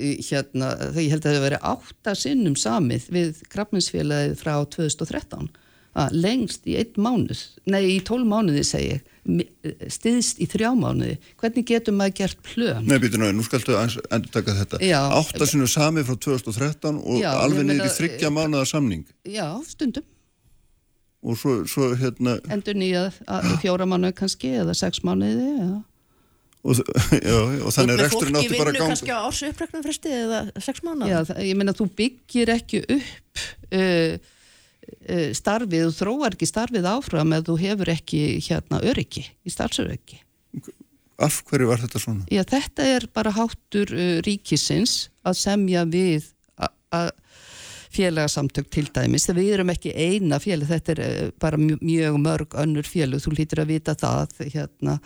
hérna, þegar ég held að það hefur verið átta sinnum samið við krafninsfélagið frá 2013 að lengst í einn mánuð, nei í tól mánuði segi ég, styðst í þrjá mánuði. Hvernig getur maður gert plön? Nei, býtu náðu, nú skaltu endur taka þetta. Já. Áttasinu sami frá 2013 og Já, alveg niður í þryggja mánuða samning. Já, stundum. Og svo, svo hérna, Endur nýjað fjóra mánuði kannski eða sex mánuði, já. og, já, og þannig að reksturinn átti bara að vinnu ganga. kannski á ársu uppræknum fresti eða sex mánuð Já, það, ég meina þú byggir ekki upp uh, starfið, þú þróar ekki starfið áfram ef þú hefur ekki hérna öryggi í starfsöryggi. Af hverju var þetta svona? Já, þetta er bara háttur uh, ríkisins að semja við að félagsamtök til dæmis, þegar við erum ekki eina félag, þetta er uh, bara mjög, mjög mörg önnur félag, þú lítur að vita það hérna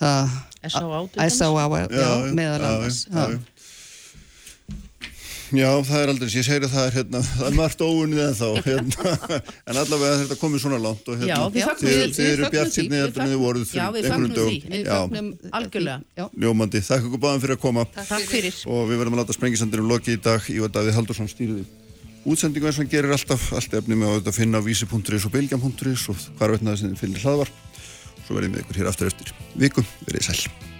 S.A.A. meðal annars já, já. Já, það er aldrei, ég segir að það er hérna, það er margt óunnið en þá, hérna, en allavega þetta komið svona langt og Já, hérna, fögnum þið, þið eru bjart heldur en þið voruð Já, fyrir því. dögum. Við Já, fögnum Algjörlega. því, já. ljómandi, þakka ykkur báðum fyrir að koma Takk fyrir og við verðum að láta sprengisandirum loki í dag Ívar Davíð Haldursson stýriði útsendingu eins og hann gerir alltaf allt efni með að auðvitað finna á vísi.is og bilgjam.is og hvar veitnaði sem þið finnir hlaðvarp svo verðum við ykkur hér aftur eftir viku, verið sæl